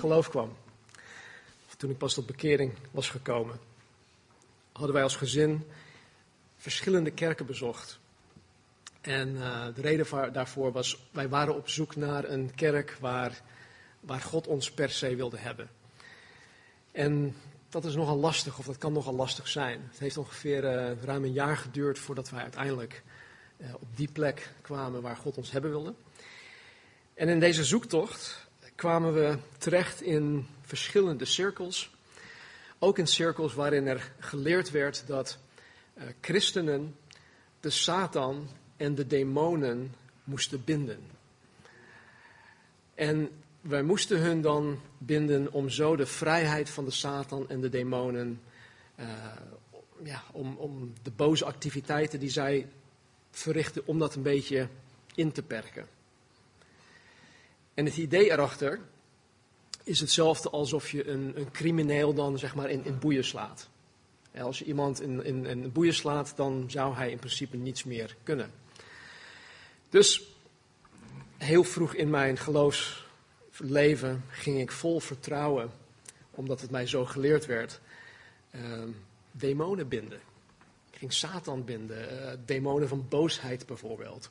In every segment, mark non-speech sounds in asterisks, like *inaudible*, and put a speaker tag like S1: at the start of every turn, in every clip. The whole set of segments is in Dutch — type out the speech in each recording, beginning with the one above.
S1: geloof kwam, of toen ik pas tot bekering was gekomen, hadden wij als gezin verschillende kerken bezocht. En uh, de reden daarvoor was, wij waren op zoek naar een kerk waar, waar God ons per se wilde hebben. En dat is nogal lastig, of dat kan nogal lastig zijn. Het heeft ongeveer uh, ruim een jaar geduurd voordat wij uiteindelijk uh, op die plek kwamen waar God ons hebben wilde. En in deze zoektocht kwamen we terecht in verschillende cirkels. Ook in cirkels waarin er geleerd werd dat uh, christenen de Satan en de demonen moesten binden. En wij moesten hun dan binden om zo de vrijheid van de Satan en de demonen, uh, ja, om, om de boze activiteiten die zij verrichten, om dat een beetje in te perken. En het idee erachter is hetzelfde alsof je een, een crimineel dan zeg maar in, in boeien slaat. als je iemand in, in, in boeien slaat, dan zou hij in principe niets meer kunnen. Dus heel vroeg in mijn geloofsleven ging ik vol vertrouwen, omdat het mij zo geleerd werd, uh, demonen binden. Ik ging Satan binden, uh, demonen van boosheid bijvoorbeeld.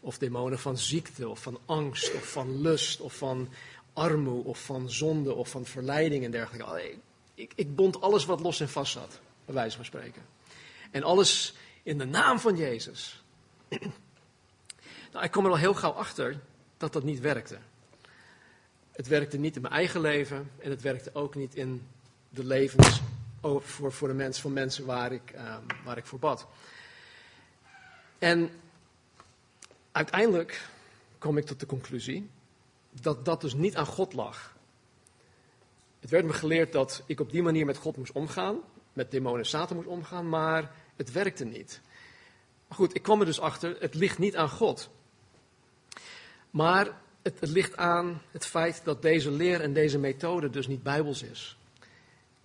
S1: Of demonen van ziekte, of van angst, of van lust, of van armoede, of van zonde, of van verleiding en dergelijke. Ik, ik bond alles wat los en vast zat, bij wijze van spreken. En alles in de naam van Jezus. Nou, ik kom er al heel gauw achter dat dat niet werkte. Het werkte niet in mijn eigen leven en het werkte ook niet in de levens voor, voor de mensen, van mensen waar ik, um, waar ik voor bad. En uiteindelijk kom ik tot de conclusie dat dat dus niet aan God lag. Het werd me geleerd dat ik op die manier met God moest omgaan, met demonen en Satan moest omgaan, maar het werkte niet. Maar goed, ik kwam er dus achter, het ligt niet aan God. Maar het, het, ligt aan het feit dat deze leer en deze methode dus niet bijbels is.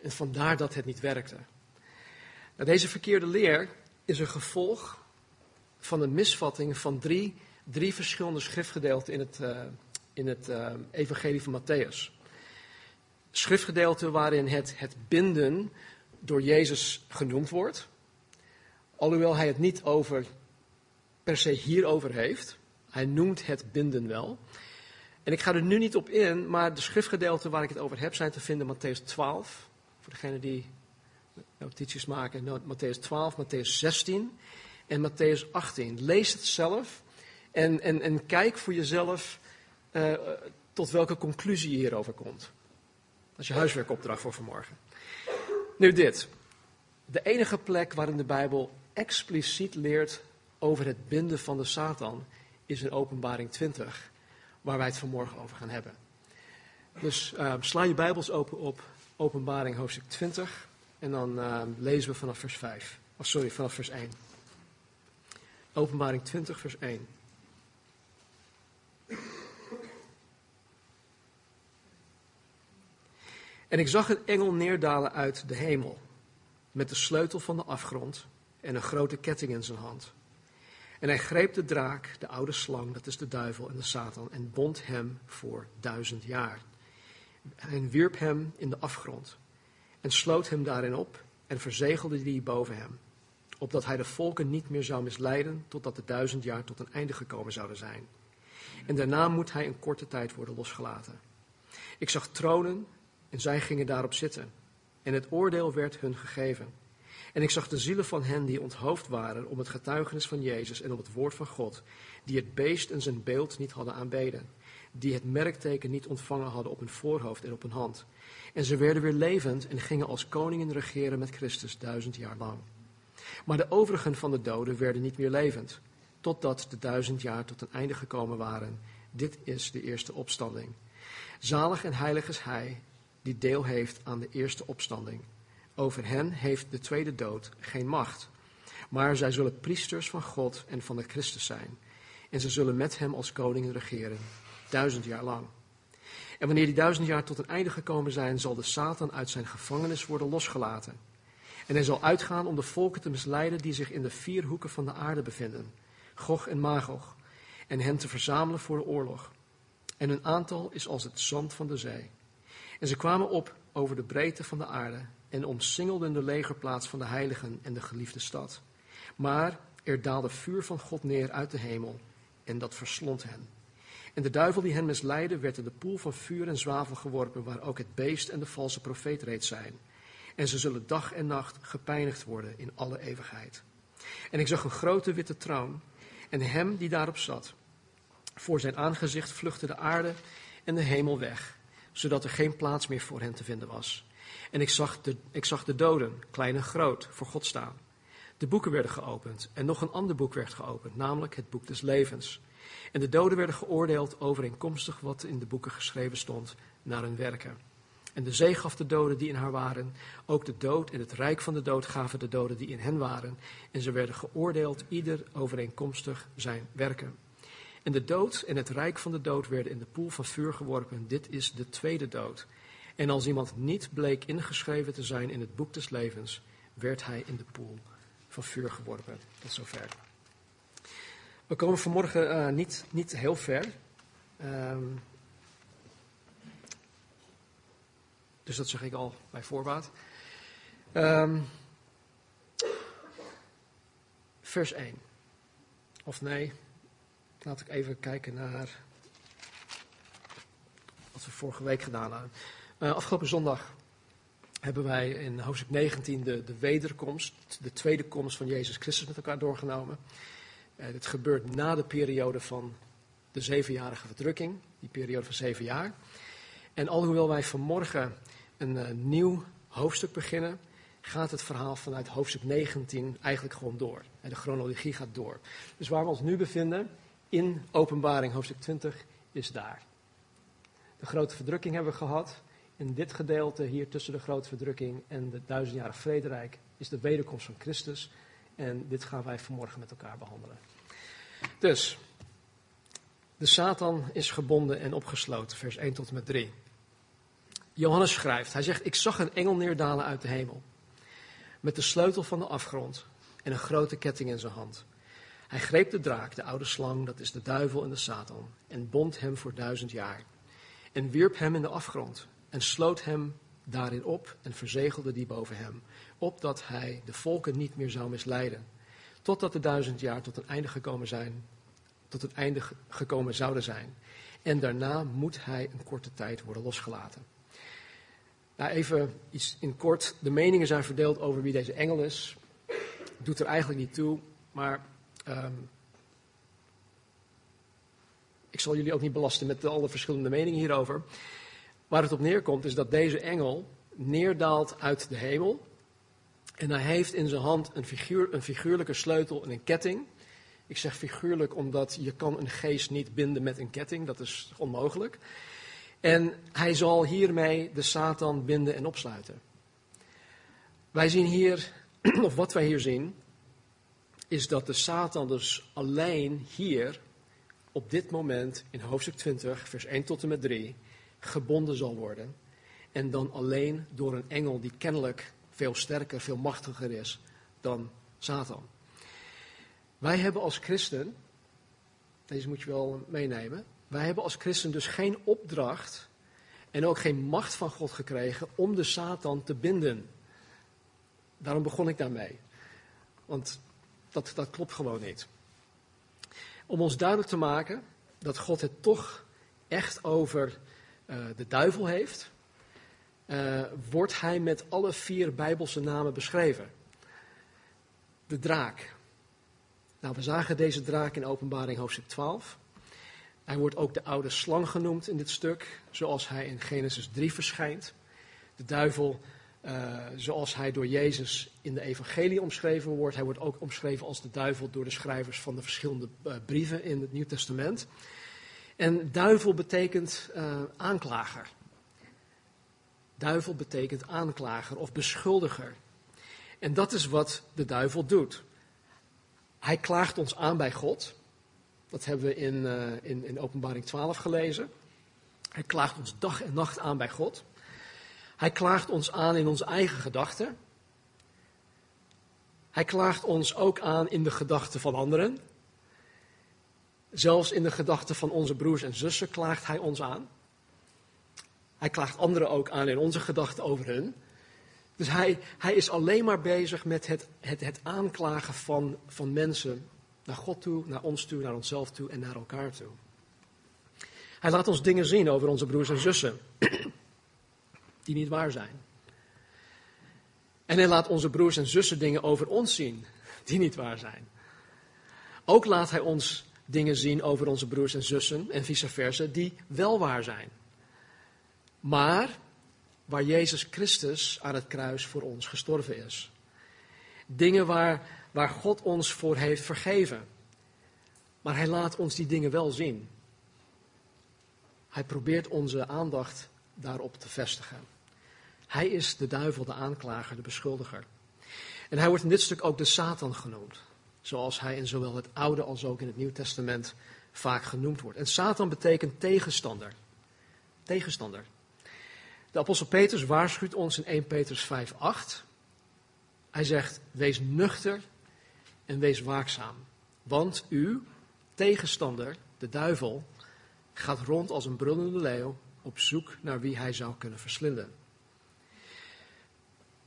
S1: En vandaar dat het niet werkte. Nou, deze verkeerde leer is een gevolg van een misvatting van drie, drie verschillende schriftgedeelten in het, uh, in het uh, evangelie van Matthäus. Schriftgedeelten waarin het, het binden door Jezus genoemd wordt. Alhoewel hij het niet over, per se hierover heeft. Hij noemt het binden wel. En ik ga er nu niet op in, maar de schriftgedeelten waar ik het over heb zijn te vinden in Matthäus 12. Voor degenen die notities maken, Matthäus 12, Matthäus 16 en Matthäus 18. Lees het zelf en, en, en kijk voor jezelf uh, tot welke conclusie je hierover komt. Dat is je huiswerkopdracht voor vanmorgen. Nu dit. De enige plek waarin de Bijbel expliciet leert over het binden van de Satan is in Openbaring 20, waar wij het vanmorgen over gaan hebben. Dus uh, sla je Bijbels open op Openbaring hoofdstuk 20 en dan uh, lezen we vanaf vers 5. Oh, sorry, vanaf vers 1. Openbaring 20, vers 1. En ik zag een engel neerdalen uit de hemel, met de sleutel van de afgrond en een grote ketting in zijn hand. En hij greep de draak, de oude slang, dat is de duivel en de Satan, en bond hem voor duizend jaar. En wierp hem in de afgrond en sloot hem daarin op en verzegelde die boven hem, opdat hij de volken niet meer zou misleiden totdat de duizend jaar tot een einde gekomen zouden zijn. En daarna moet hij een korte tijd worden losgelaten. Ik zag tronen en zij gingen daarop zitten. En het oordeel werd hun gegeven. En ik zag de zielen van hen die onthoofd waren om het getuigenis van Jezus en om het woord van God, die het beest en zijn beeld niet hadden aanbeden, die het merkteken niet ontvangen hadden op hun voorhoofd en op hun hand. En ze werden weer levend en gingen als koningen regeren met Christus duizend jaar lang. Maar de overigen van de doden werden niet meer levend, totdat de duizend jaar tot een einde gekomen waren. Dit is de eerste opstanding. Zalig en heilig is hij die deel heeft aan de eerste opstanding. Over hen heeft de tweede dood geen macht. Maar zij zullen priesters van God en van de Christus zijn. En ze zullen met hem als koningen regeren, duizend jaar lang. En wanneer die duizend jaar tot een einde gekomen zijn, zal de Satan uit zijn gevangenis worden losgelaten. En hij zal uitgaan om de volken te misleiden die zich in de vier hoeken van de aarde bevinden, Gog en Magog, en hen te verzamelen voor de oorlog. En hun aantal is als het zand van de zee. En ze kwamen op over de breedte van de aarde en omsingelden de legerplaats van de heiligen en de geliefde stad. Maar er daalde vuur van God neer uit de hemel en dat verslond hen. En de duivel die hen misleidde werd in de poel van vuur en zwavel geworpen, waar ook het beest en de valse profeet reeds zijn. En ze zullen dag en nacht gepijnigd worden in alle eeuwigheid. En ik zag een grote witte troon en hem die daarop zat. Voor zijn aangezicht vluchtte de aarde en de hemel weg, zodat er geen plaats meer voor hen te vinden was. En ik zag de, ik zag de doden, klein en groot, voor God staan. De boeken werden geopend en nog een ander boek werd geopend, namelijk het boek des levens. En de doden werden geoordeeld overeenkomstig wat in de boeken geschreven stond, naar hun werken. En de zee gaf de doden die in haar waren. Ook de dood en het rijk van de dood gaven de doden die in hen waren. En ze werden geoordeeld, ieder overeenkomstig zijn werken. En de dood en het rijk van de dood werden in de poel van vuur geworpen. Dit is de tweede dood. En als iemand niet bleek ingeschreven te zijn in het boek des levens, werd hij in de poel van vuur geworpen. Tot zover. We komen vanmorgen uh, niet, niet heel ver. Um, dus dat zeg ik al bij voorbaat. Um, vers 1. Of nee, laat ik even kijken naar wat we vorige week gedaan hebben. Uh, afgelopen zondag hebben wij in hoofdstuk 19 de, de wederkomst, de tweede komst van Jezus Christus met elkaar doorgenomen. Uh, dit gebeurt na de periode van de zevenjarige verdrukking, die periode van zeven jaar. En alhoewel wij vanmorgen een uh, nieuw hoofdstuk beginnen, gaat het verhaal vanuit hoofdstuk 19 eigenlijk gewoon door. En de chronologie gaat door. Dus waar we ons nu bevinden, in openbaring hoofdstuk 20, is daar. De grote verdrukking hebben we gehad. In dit gedeelte hier tussen de grote verdrukking en de duizendjarig vrederijk is de wederkomst van Christus. En dit gaan wij vanmorgen met elkaar behandelen. Dus, de Satan is gebonden en opgesloten, vers 1 tot en met 3. Johannes schrijft, hij zegt, ik zag een engel neerdalen uit de hemel. Met de sleutel van de afgrond en een grote ketting in zijn hand. Hij greep de draak, de oude slang, dat is de duivel en de Satan, en bond hem voor duizend jaar. En wierp hem in de afgrond en sloot hem daarin op en verzegelde die boven hem, opdat hij de volken niet meer zou misleiden, totdat de duizend jaar tot een einde gekomen zijn, tot het einde gekomen zouden zijn. En daarna moet hij een korte tijd worden losgelaten. Nou, even iets in kort. De meningen zijn verdeeld over wie deze engel is. Doet er eigenlijk niet toe, maar um, ik zal jullie ook niet belasten met alle verschillende meningen hierover. Waar het op neerkomt is dat deze engel neerdaalt uit de hemel. En hij heeft in zijn hand een, figuur, een figuurlijke sleutel en een ketting. Ik zeg figuurlijk omdat je kan een geest niet binden met een ketting. Dat is onmogelijk. En hij zal hiermee de Satan binden en opsluiten. Wij zien hier, *clears throat* of wat wij hier zien, is dat de Satan dus alleen hier, op dit moment, in hoofdstuk 20, vers 1 tot en met 3, gebonden zal worden. En dan alleen door een engel die kennelijk veel sterker, veel machtiger is dan Satan. Wij hebben als christen, deze moet je wel meenemen, wij hebben als christen dus geen opdracht en ook geen macht van God gekregen om de Satan te binden. Daarom begon ik daarmee. Want dat, dat klopt gewoon niet. Om ons duidelijk te maken dat God het toch echt over uh, de duivel heeft, uh, wordt hij met alle vier Bijbelse namen beschreven. De draak. Nou, we zagen deze draak in Openbaring hoofdstuk 12. Hij wordt ook de oude slang genoemd in dit stuk, zoals hij in Genesis 3 verschijnt. De duivel, uh, zoals hij door Jezus in de evangelie omschreven wordt. Hij wordt ook omschreven als de duivel door de schrijvers van de verschillende uh, brieven in het Nieuw Testament. En duivel betekent uh, aanklager. Duivel betekent aanklager of beschuldiger. En dat is wat de duivel doet. Hij klaagt ons aan bij God. Dat hebben we in, uh, in, in Openbaring 12 gelezen. Hij klaagt ons dag en nacht aan bij God. Hij klaagt ons aan in onze eigen gedachten. Hij klaagt ons ook aan in de gedachten van anderen. Zelfs in de gedachten van onze broers en zussen klaagt hij ons aan. Hij klaagt anderen ook aan in onze gedachten over hun. Dus hij, hij is alleen maar bezig met het, het, het aanklagen van, van mensen naar God toe, naar ons toe, naar onszelf toe en naar elkaar toe. Hij laat ons dingen zien over onze broers en zussen *clears throat* die niet waar zijn. En hij laat onze broers en zussen dingen over ons zien die niet waar zijn. Ook laat hij ons dingen zien over onze broers en zussen en vice versa die wel waar zijn. Maar waar Jezus Christus aan het kruis voor ons gestorven is. Dingen waar, waar God ons voor heeft vergeven. Maar hij laat ons die dingen wel zien. Hij probeert onze aandacht daarop te vestigen. Hij is de duivel, de aanklager, de beschuldiger. En hij wordt in dit stuk ook de Satan genoemd. Zoals hij in zowel het Oude als ook in het Nieuw Testament vaak genoemd wordt. En Satan betekent tegenstander. Tegenstander. De apostel Petrus waarschuwt ons in 1 Petrus 5, 8. Hij zegt, wees nuchter en wees waakzaam. Want u, tegenstander, de duivel, gaat rond als een brullende leeuw op zoek naar wie hij zou kunnen verslinden.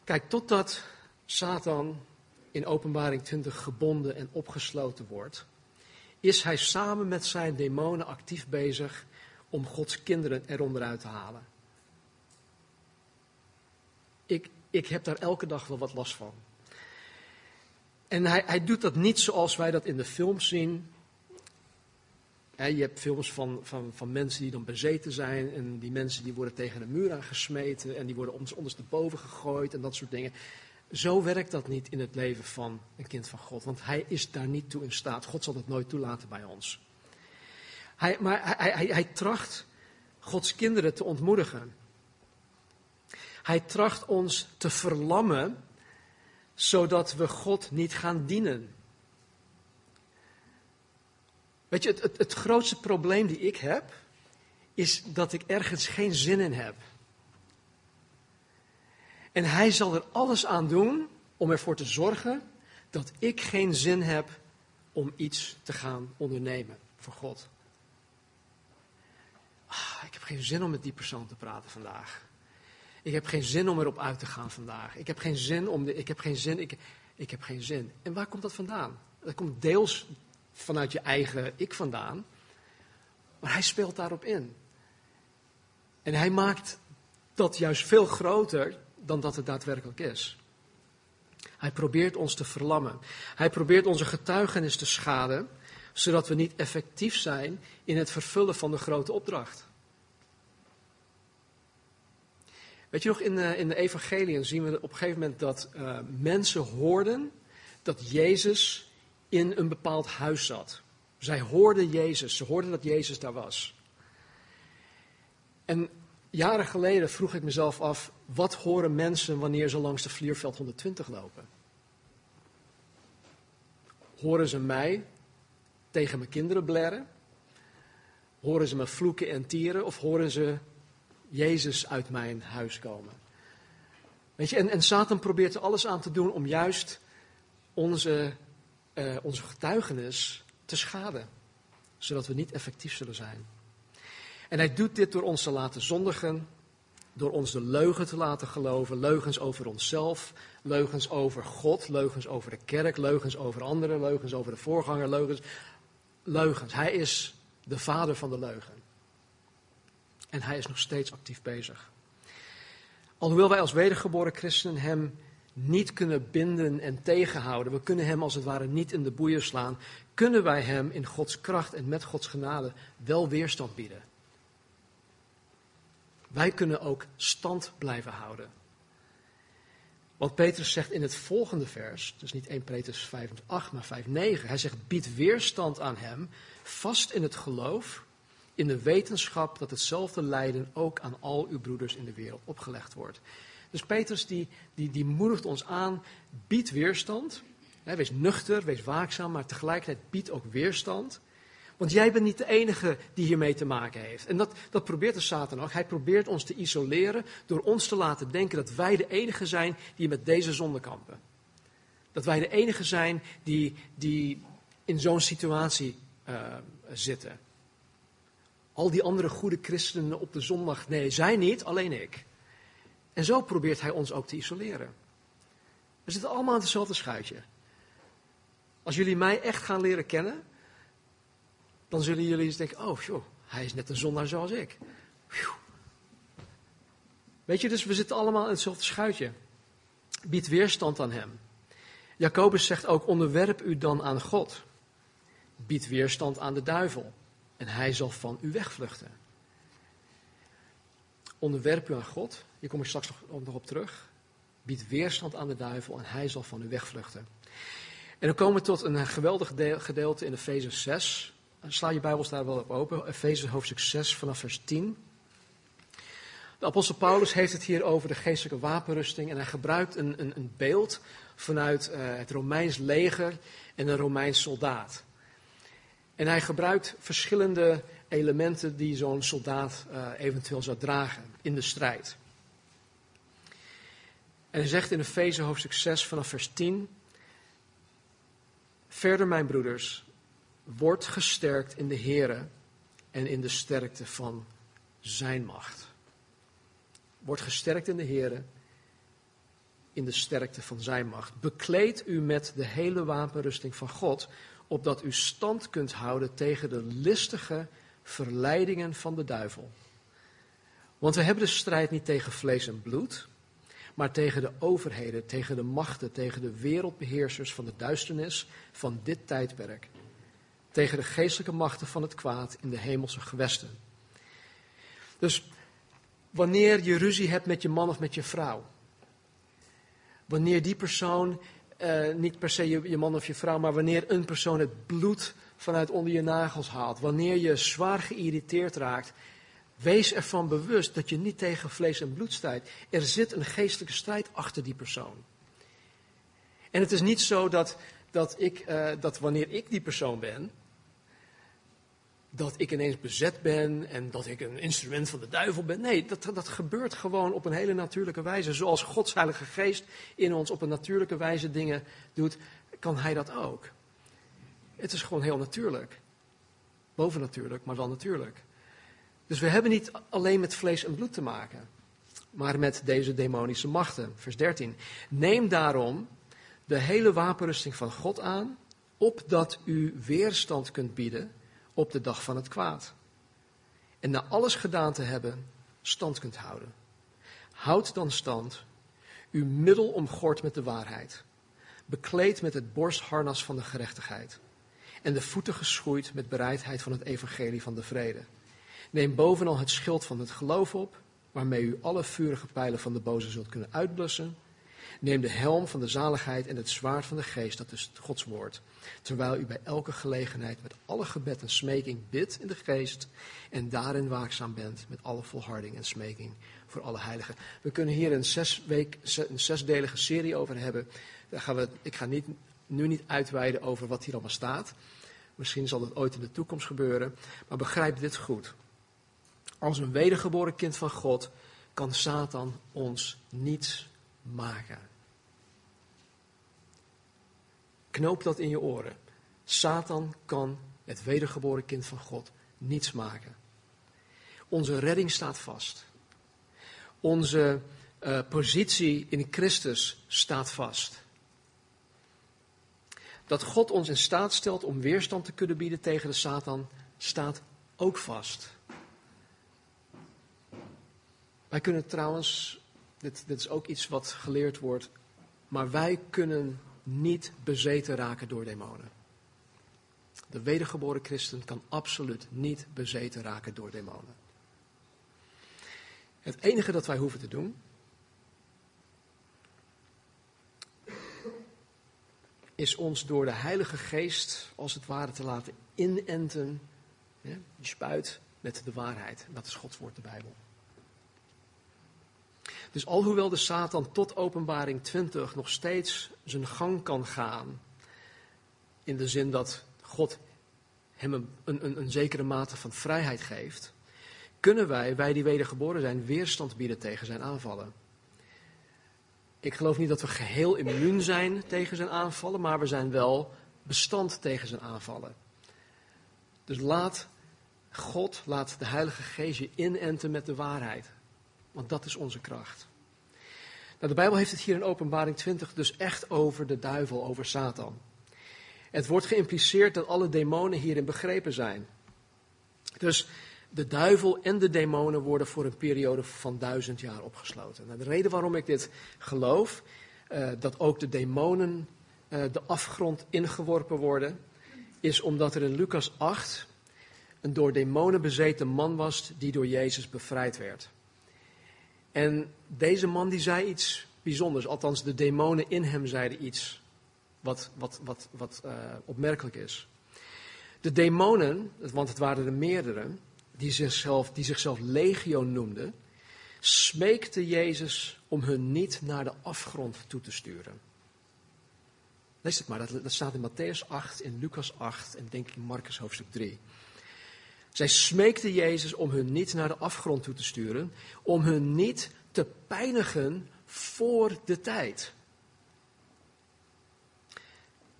S1: Kijk, totdat Satan in Openbaring 20 gebonden en opgesloten wordt, is hij samen met zijn demonen actief bezig om Gods kinderen eronder uit te halen. Ik, ik heb daar elke dag wel wat last van. En hij, hij doet dat niet zoals wij dat in de films zien. je hebt films van, van, van mensen die dan bezeten zijn. En die mensen die worden tegen een muur aangesmeten. En die worden ondersteboven gegooid en dat soort dingen. Zo werkt dat niet in het leven van een kind van God. Want hij is daar niet toe in staat. God zal dat nooit toelaten bij ons. Hij, maar hij, hij, hij tracht Gods kinderen te ontmoedigen. Hij tracht ons te verlammen, zodat we God niet gaan dienen. Weet je, het, het, grootste probleem die ik heb, is dat ik ergens geen zin in heb. En hij zal er alles aan doen om ervoor te zorgen dat ik geen zin heb om iets te gaan ondernemen voor God. Ah, ik heb geen zin om met die persoon te praten vandaag. Ik heb geen zin om erop uit te gaan vandaag. Ik heb geen zin om de, ik heb geen zin, ik, ik heb geen zin. En waar komt dat vandaan? Dat komt deels vanuit je eigen ik vandaan. Maar hij speelt daarop in. En hij maakt dat juist veel groter dan dat het daadwerkelijk is. Hij probeert ons te verlammen. Hij probeert onze getuigenis te schaden, zodat we niet effectief zijn in het vervullen van de grote opdracht. Weet je nog, in de, in de evangeliën zien we op een gegeven moment dat uh, mensen hoorden dat Jezus in een bepaald huis zat. Zij hoorden Jezus, ze hoorden dat Jezus daar was. En jaren geleden vroeg ik mezelf af, wat horen mensen wanneer ze langs de Vlierveld 120 lopen? Horen ze mij tegen mijn kinderen blerren? Horen ze me vloeken en tieren? Of horen ze Jezus uit mijn huis komen. Weet je, en, Satan probeert er alles aan te doen om juist onze, uh, onze getuigenis te schaden. Zodat we niet effectief zullen zijn. En hij doet dit door ons te laten zondigen, door ons de leugen te laten geloven, leugens over onszelf, leugens over God, leugens over de kerk, leugens over anderen, leugens over de voorganger. Leugens. Hij is de vader van de leugen. En hij is nog steeds actief bezig. Alhoewel wij als wedergeboren christenen hem niet kunnen binden en tegenhouden, we kunnen hem als het ware niet in de boeien slaan, kunnen wij hem in Gods kracht en met Gods genade wel weerstand bieden. Wij kunnen ook stand blijven houden. Want Petrus zegt in het volgende vers, dus niet 1 Petrus 5, 8, maar 5, 9, hij zegt, bied weerstand aan hem, vast in het geloof, in de wetenschap dat hetzelfde lijden ook aan al uw broeders in de wereld opgelegd wordt. Dus Petrus die, die, die moedigt ons aan, bied weerstand. Wees nuchter, wees waakzaam, maar tegelijkertijd bied ook weerstand. Want jij bent niet de enige die hiermee te maken heeft. En dat, dat probeert de Satan ook. Hij probeert ons te isoleren door ons te laten denken dat wij de enige zijn die met deze zonde kampen. Dat wij de enige zijn die, die in zo'n situatie uh, zitten. Al die andere goede christenen op de zondag, nee, zij niet, alleen ik. En zo probeert hij ons ook te isoleren. We zitten allemaal in hetzelfde schuitje. Als jullie mij echt gaan leren kennen, dan zullen jullie eens denken, oh joh, hij is net een zondaar zoals ik. Weet je, dus we zitten allemaal in hetzelfde schuitje. Bied weerstand aan hem. Jacobus zegt ook, onderwerp u dan aan God. Bied weerstand aan de duivel en hij zal van u wegvluchten. Onderwerp u aan God, hier kom ik straks nog op terug. Bied weerstand aan de duivel en hij zal van u wegvluchten. En dan komen we tot een geweldig gedeelte in Efeze 6. Sla je Bijbels daar wel op open. Efeze hoofdstuk 6 vanaf vers 10. De apostel Paulus heeft het hier over de geestelijke wapenrusting en hij gebruikt een, een, een beeld vanuit uh, het Romeins leger en een Romeins soldaat. En hij gebruikt verschillende elementen die zo'n soldaat uh, eventueel zou dragen in de strijd. En hij zegt in Efeze hoofdstuk 6 vanaf vers 10. Verder, mijn broeders, wordt gesterkt in de Here en in de sterkte van zijn macht. Wordt gesterkt in de Here, in de sterkte van zijn macht. Bekleed u met de hele wapenrusting van God, opdat u stand kunt houden tegen de listige verleidingen van de duivel. Want we hebben de strijd niet tegen vlees en bloed, maar tegen de overheden, tegen de machten, tegen de wereldbeheersers van de duisternis van dit tijdperk. Tegen de geestelijke machten van het kwaad in de hemelse gewesten. Dus wanneer je ruzie hebt met je man of met je vrouw, wanneer die persoon, eh, niet per se je, man of je vrouw, maar wanneer een persoon het bloed vanuit onder je nagels haalt, wanneer je zwaar geïrriteerd raakt, wees ervan bewust dat je niet tegen vlees en bloed strijdt. Er zit een geestelijke strijd achter die persoon. En het is niet zo dat, dat, ik, uh, dat wanneer ik die persoon ben, dat ik ineens bezet ben en dat ik een instrument van de duivel ben. Nee, dat, dat gebeurt gewoon op een hele natuurlijke wijze. Zoals Gods Heilige Geest in ons op een natuurlijke wijze dingen doet, kan Hij dat ook. Het is gewoon heel natuurlijk. Bovennatuurlijk, maar wel natuurlijk. Dus we hebben niet alleen met vlees en bloed te maken, maar met deze demonische machten. Vers 13. Neem daarom de hele wapenrusting van God aan, opdat u weerstand kunt bieden op de dag van het kwaad. En na alles gedaan te hebben, stand kunt houden. Houd dan stand, uw middel omgord met de waarheid, bekleed met het borstharnas van de gerechtigheid en de voeten geschoeid met bereidheid van het evangelie van de vrede. Neem bovenal het schild van het geloof op, waarmee u alle vurige pijlen van de boze zult kunnen uitblussen. Neem de helm van de zaligheid en het zwaard van de geest, dat is Gods woord. Terwijl u bij elke gelegenheid met alle gebed en smeking bidt in de geest en daarin waakzaam bent met alle volharding en smeking voor alle heiligen. We kunnen hier een, zes week, een zesdelige serie over hebben. Daar gaan we, ik ga niet, nu niet uitweiden over wat hier allemaal staat. Misschien zal dat ooit in de toekomst gebeuren. Maar begrijp dit goed. Als een wedergeboren kind van God kan Satan ons niets maken. Knoop dat in je oren. Satan kan het wedergeboren kind van God niets maken. Onze redding staat vast. Onze uh, positie in Christus staat vast. Dat God ons in staat stelt om weerstand te kunnen bieden tegen de Satan staat ook vast. Wij kunnen trouwens, dit, is ook iets wat geleerd wordt, maar wij kunnen niet bezeten raken door demonen. De wedergeboren christen kan absoluut niet bezeten raken door demonen. Het enige dat wij hoeven te doen, is ons door de Heilige Geest als het ware te laten inenten, je spuit met de waarheid. Dat is Gods woord, de Bijbel. Dus alhoewel de Satan tot openbaring 20 nog steeds zijn gang kan gaan, in de zin dat God hem een, een, een zekere mate van vrijheid geeft, kunnen wij, wij die wedergeboren zijn, weerstand bieden tegen zijn aanvallen. Ik geloof niet dat we geheel immuun zijn tegen zijn aanvallen, maar we zijn wel bestand tegen zijn aanvallen. Dus laat God laat de Heilige Geest je inenten met de waarheid. Want dat is onze kracht. Nou, de Bijbel heeft het hier in Openbaring 20 dus echt over de duivel, over Satan. Het wordt geïmpliceerd dat alle demonen hierin begrepen zijn. Dus de duivel en de demonen worden voor een periode van duizend jaar opgesloten. Nou, de reden waarom ik dit geloof, uh, dat ook de demonen uh, de afgrond ingeworpen worden, is omdat er in Lucas 8 een door demonen bezeten man was die door Jezus bevrijd werd. En deze man die zei iets bijzonders, althans de demonen in hem zeiden iets wat, wat, wat, wat uh, opmerkelijk is. De demonen, want het waren er meerdere, die zichzelf, die zichzelf legio noemden, smeekten Jezus om hun niet naar de afgrond toe te sturen. Lees het maar, dat, dat staat in Matthäus 8, in Lucas 8 en denk ik in Marcus hoofdstuk 3. Zij smeekten Jezus om hun niet naar de afgrond toe te sturen, om hun niet te pijnigen voor de tijd.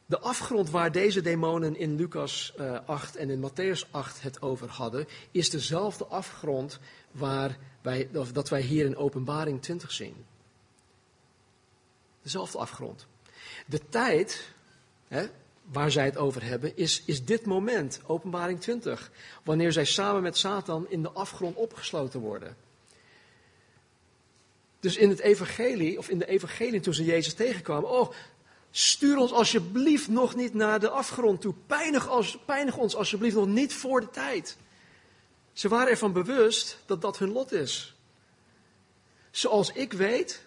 S1: De afgrond waar deze demonen in Lucas 8 eh, en in Matthäus 8 het over hadden, is dezelfde afgrond waar wij, dat wij hier in Openbaring 20 zien. Dezelfde afgrond. De tijd hè, waar zij het over hebben, is, is dit moment, Openbaring 20, wanneer zij samen met Satan in de afgrond opgesloten worden. Dus in het evangelie, of in de evangelie toen ze Jezus tegenkwamen, oh, Stuur ons alsjeblieft nog niet naar de afgrond toe. Pijnig, als, pijnig ons alsjeblieft nog niet voor de tijd. Ze waren ervan bewust dat dat hun lot is. Zoals ik weet,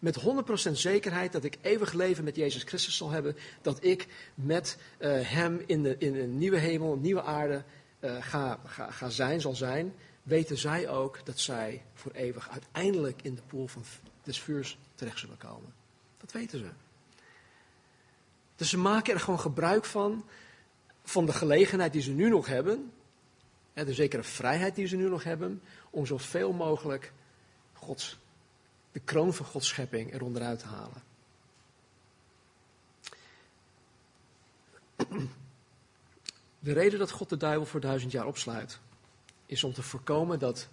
S1: met 100% zekerheid, dat ik eeuwig leven met Jezus Christus zal hebben. Dat ik met uh, Hem in, de, in een nieuwe hemel, een nieuwe aarde uh, ga, ga, ga zijn, zal zijn. Weten zij ook dat zij voor eeuwig uiteindelijk in de pool van des vuurs terecht zullen komen. Dat weten ze. Dus ze maken er gewoon gebruik van, van de gelegenheid die ze nu nog hebben, de zekere vrijheid die ze nu nog hebben, om zoveel mogelijk Gods, de kroon van Gods schepping eronderuit te halen. De reden dat God de duivel voor duizend jaar opsluit, is om te voorkomen dat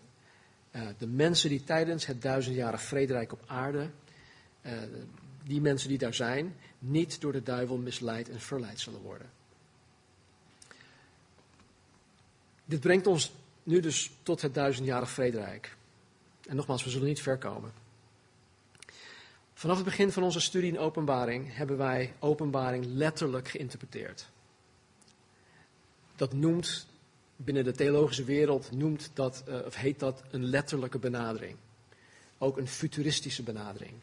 S1: uh, de mensen die tijdens het duizendjarig vrederijk op aarde, uh, die mensen die daar zijn, niet door de duivel misleid en verleid zullen worden. Dit brengt ons nu dus tot het duizendjarig vrederijk. En nogmaals, we zullen niet ver komen. Vanaf het begin van onze studie in openbaring hebben wij openbaring letterlijk geïnterpreteerd. Dat noemt, binnen de theologische wereld, noemt dat, uh, of heet dat een letterlijke benadering. Ook een futuristische benadering.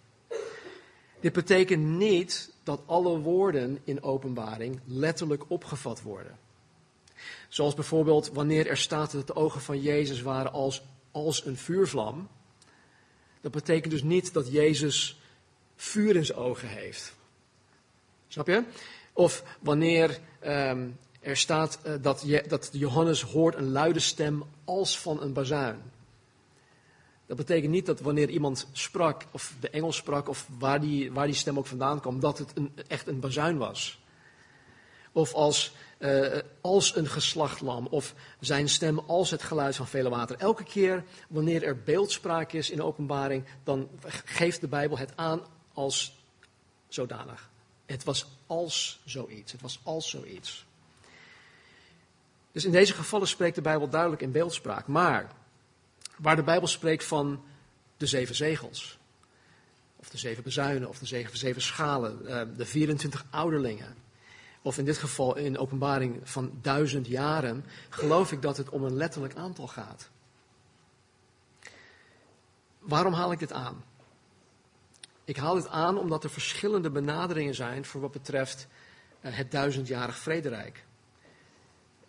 S1: Dit betekent niet dat alle woorden in openbaring letterlijk opgevat worden. Zoals bijvoorbeeld wanneer er staat dat de ogen van Jezus waren als, als een vuurvlam. Dat betekent dus niet dat Jezus vuur in zijn ogen heeft. Snap je? Of wanneer um, er staat uh, dat, je, dat Johannes hoort een luide stem als van een bazuin. Dat betekent niet dat wanneer iemand sprak, of de engel sprak, of waar die, waar die stem ook vandaan kwam, dat het een, echt een bazuin was. Of als, uh, als een geslachtlam, of zijn stem als het geluid van vele water. Elke keer wanneer er beeldspraak is in de openbaring, dan geeft de Bijbel het aan als zodanig. Het was als zoiets. Het was als zoiets. Dus in deze gevallen spreekt de Bijbel duidelijk in beeldspraak. Maar Waar de Bijbel spreekt van de zeven zegels. Of de zeven bezuinen, of de zeven, zeven schalen, eh, de 24 ouderlingen. Of in dit geval in openbaring van duizend jaren, geloof ik dat het om een letterlijk aantal gaat. Waarom haal ik dit aan? Ik haal dit aan omdat er verschillende benaderingen zijn voor wat betreft uh, het duizendjarig vrederijk.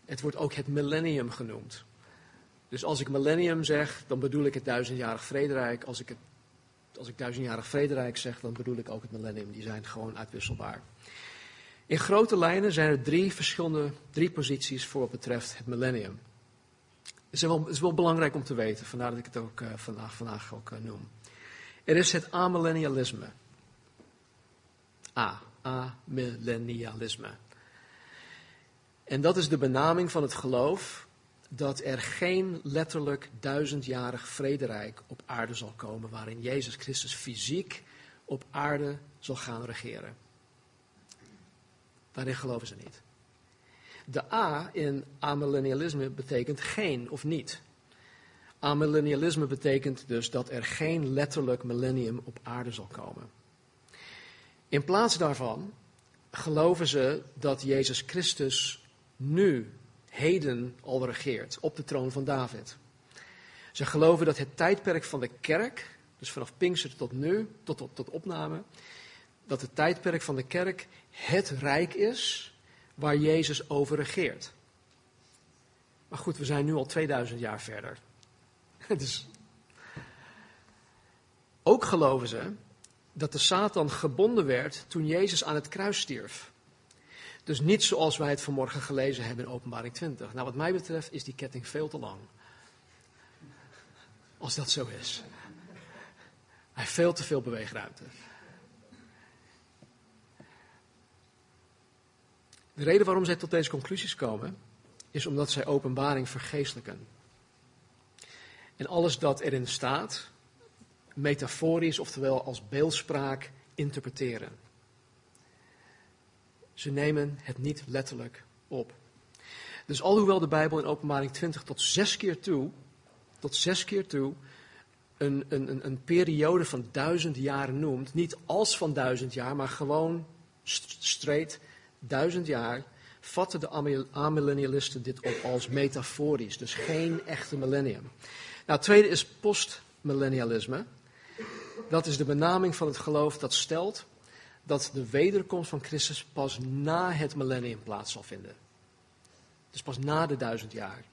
S1: Het wordt ook het millennium genoemd. Dus als ik millennium zeg, dan bedoel ik het duizendjarig vrederijk. Als ik, het, als ik duizendjarig vrederijk zeg, dan bedoel ik ook het millennium. Die zijn gewoon uitwisselbaar. In grote lijnen zijn er drie verschillende, drie posities voor wat betreft het millennium. Het is wel, is wel belangrijk om te weten, vandaar dat ik het ook uh, vandaag, vandaag ook uh, noem. Er is het amillennialisme. A, amillennialisme. En dat is de benaming van het geloof dat er geen letterlijk duizendjarig vrederijk op aarde zal komen waarin Jezus Christus fysiek op aarde zal gaan regeren. Daarin geloven ze niet. De A in amillennialisme betekent geen of niet. Amillennialisme betekent dus dat er geen letterlijk millennium op aarde zal komen. In plaats daarvan geloven ze dat Jezus Christus nu, heden al regeert op de troon van David. Ze geloven dat het tijdperk van de kerk, dus vanaf Pinkster tot nu, tot, tot, tot opname, dat het tijdperk van de kerk het rijk is waar Jezus over regeert. Maar goed, we zijn nu al 2000 jaar verder. *laughs* Dus ook geloven ze dat de Satan gebonden werd toen Jezus aan het kruis stierf. Dus niet zoals wij het vanmorgen gelezen hebben in Openbaring 20. Nou, wat mij betreft is die ketting veel te lang. Als dat zo is. Hij heeft veel te veel beweegruimte. De reden waarom zij tot deze conclusies komen, is omdat zij openbaring vergeestelijken. En alles dat erin staat, metaforisch, oftewel als beeldspraak, interpreteren. Ze nemen het niet letterlijk op. Dus alhoewel de Bijbel in Openbaring 20 tot zes keer toe, tot zes keer toe, een, een, een periode van duizend jaren noemt, niet als van duizend jaar, maar gewoon straight duizend jaar, vatten de amillennialisten dit op als metaforisch, dus geen echte millennium. Nou, het tweede is postmillennialisme. Dat is de benaming van het geloof dat stelt dat de wederkomst van Christus pas na het millennium plaats zal vinden. Dus pas na de duizend jaar.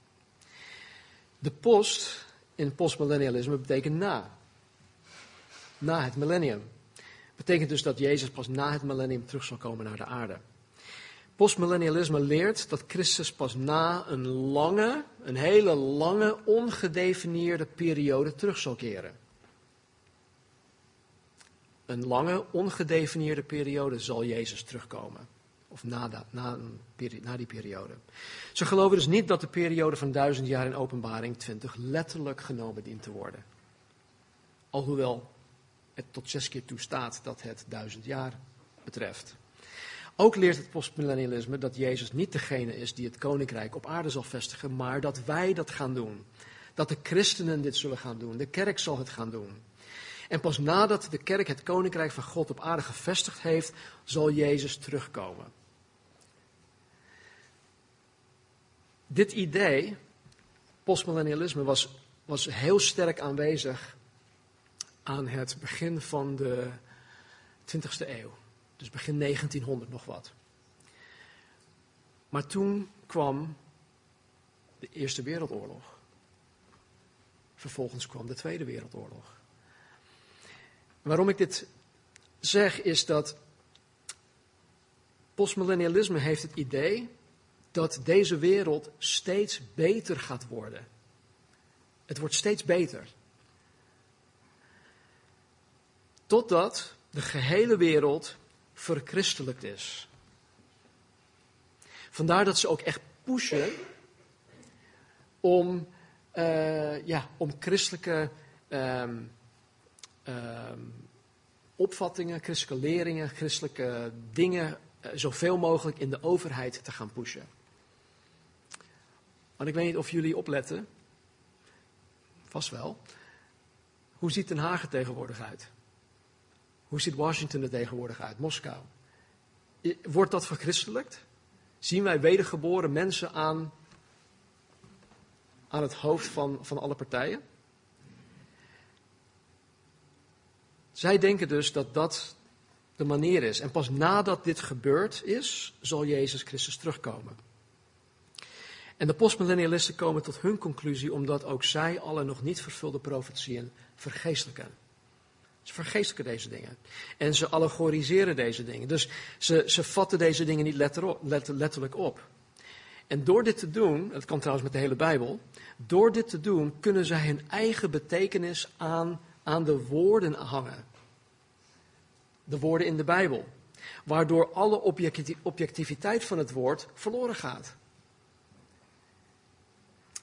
S1: De post in postmillennialisme betekent na. Na het millennium. Betekent dus dat Jezus pas na het millennium terug zal komen naar de aarde. Postmillennialisme leert dat Christus pas na een lange, een hele lange, ongedefinieerde periode terug zal keren. Een lange, ongedefinieerde periode zal Jezus terugkomen. Of na, na, na die periode. Ze geloven dus niet dat de periode van duizend jaar in openbaring 20 letterlijk genomen dient te worden. Alhoewel het tot zes keer toe staat dat het duizend jaar betreft. Ook leert het postmillennialisme dat Jezus niet degene is die het koninkrijk op aarde zal vestigen, maar dat wij dat gaan doen. Dat de christenen dit zullen gaan doen. De kerk zal het gaan doen. En pas nadat de kerk het koninkrijk van God op aarde gevestigd heeft, zal Jezus terugkomen. Dit idee, postmillennialisme, was, was heel sterk aanwezig aan het begin van de 20e eeuw. Dus begin 1900 nog wat. Maar toen kwam de Eerste Wereldoorlog. Vervolgens kwam de Tweede Wereldoorlog. Waarom ik dit zeg is dat postmillennialisme heeft het idee dat deze wereld steeds beter gaat worden. Het wordt steeds beter. Totdat de gehele wereld verchristelijkt is. Vandaar dat ze ook echt pushen om, uh, ja, om christelijke um, um, opvattingen, christelijke leringen, christelijke dingen uh, zoveel mogelijk in de overheid te gaan pushen. Want ik weet niet of jullie opletten, vast wel. Hoe ziet Den Haag er tegenwoordig uit? Hoe ziet Washington er tegenwoordig uit? Moskou. Wordt dat verchristelijkt? Zien wij wedergeboren mensen aan, aan het hoofd van, van alle partijen? Zij denken dus dat dat de manier is. En pas nadat dit gebeurd is, zal Jezus Christus terugkomen. En de postmillennialisten komen tot hun conclusie omdat ook zij alle nog niet vervulde profetieën vergeestelijken. Ze vergeestelijken deze dingen. En ze allegoriseren deze dingen. Dus ze, ze vatten deze dingen niet letter letterlijk op. En door dit te doen, dat kan trouwens met de hele Bijbel, door dit te doen kunnen zij hun eigen betekenis aan, aan de woorden hangen. De woorden in de Bijbel. Waardoor alle objectiviteit van het woord verloren gaat.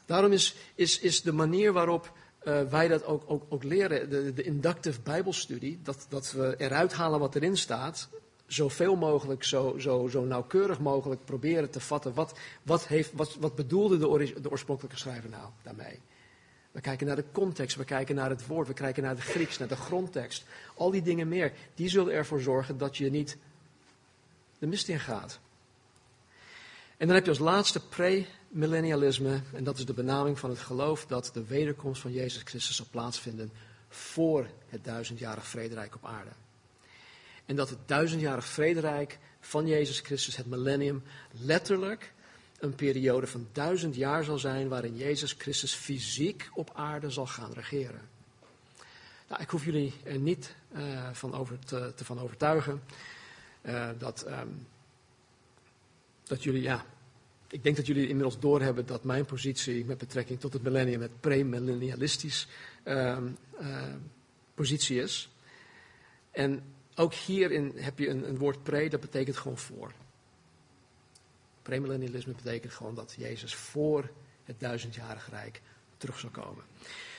S1: Daarom is, is, is de manier waarop uh, wij dat ook, ook, ook leren, de, de inductive bijbelstudie, dat, dat we eruit halen wat erin staat, zoveel mogelijk, zo, zo, zo nauwkeurig mogelijk proberen te vatten. Wat, wat, heeft, wat, wat bedoelde de, de oorspronkelijke schrijver nou daarmee? We kijken naar de context, we kijken naar het woord, we kijken naar de Grieks, naar de grondtekst. Al die dingen meer, die zullen ervoor zorgen dat je niet de mist in gaat. En dan heb je als laatste premillennialisme, en dat is de benaming van het geloof dat de wederkomst van Jezus Christus zal plaatsvinden voor het duizendjarig vrederijk op aarde. En dat het duizendjarig vrederijk van Jezus Christus, het millennium, letterlijk een periode van duizend jaar zal zijn waarin Jezus Christus fysiek op aarde zal gaan regeren. Nou, ik hoef jullie er niet uh, van, over te, van overtuigen uh, dat, um, dat jullie, ja, ik denk dat jullie inmiddels doorhebben dat mijn positie met betrekking tot het millennium het premillennialistisch uh, positie is. En ook hierin heb je een, een woord pre, dat betekent gewoon voor. Premillennialisme betekent gewoon dat Jezus voor het duizendjarig rijk terug zal komen.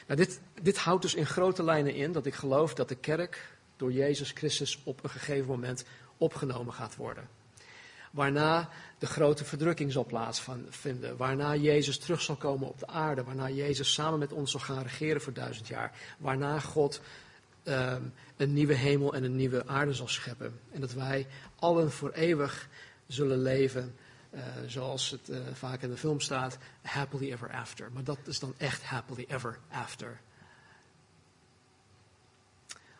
S1: Nou, dit, dit houdt dus in grote lijnen in dat ik geloof dat de kerk door Jezus Christus op een gegeven moment opgenomen gaat worden. Waarna de grote verdrukking zal plaatsvinden. Waarna Jezus terug zal komen op de aarde. Waarna Jezus samen met ons zal gaan regeren voor duizend jaar. Waarna God um, een nieuwe hemel en een nieuwe aarde zal scheppen. En dat wij allen voor eeuwig zullen leven. Uh, zoals het uh, vaak in de film staat, happily ever after. Maar dat is dan echt happily ever after.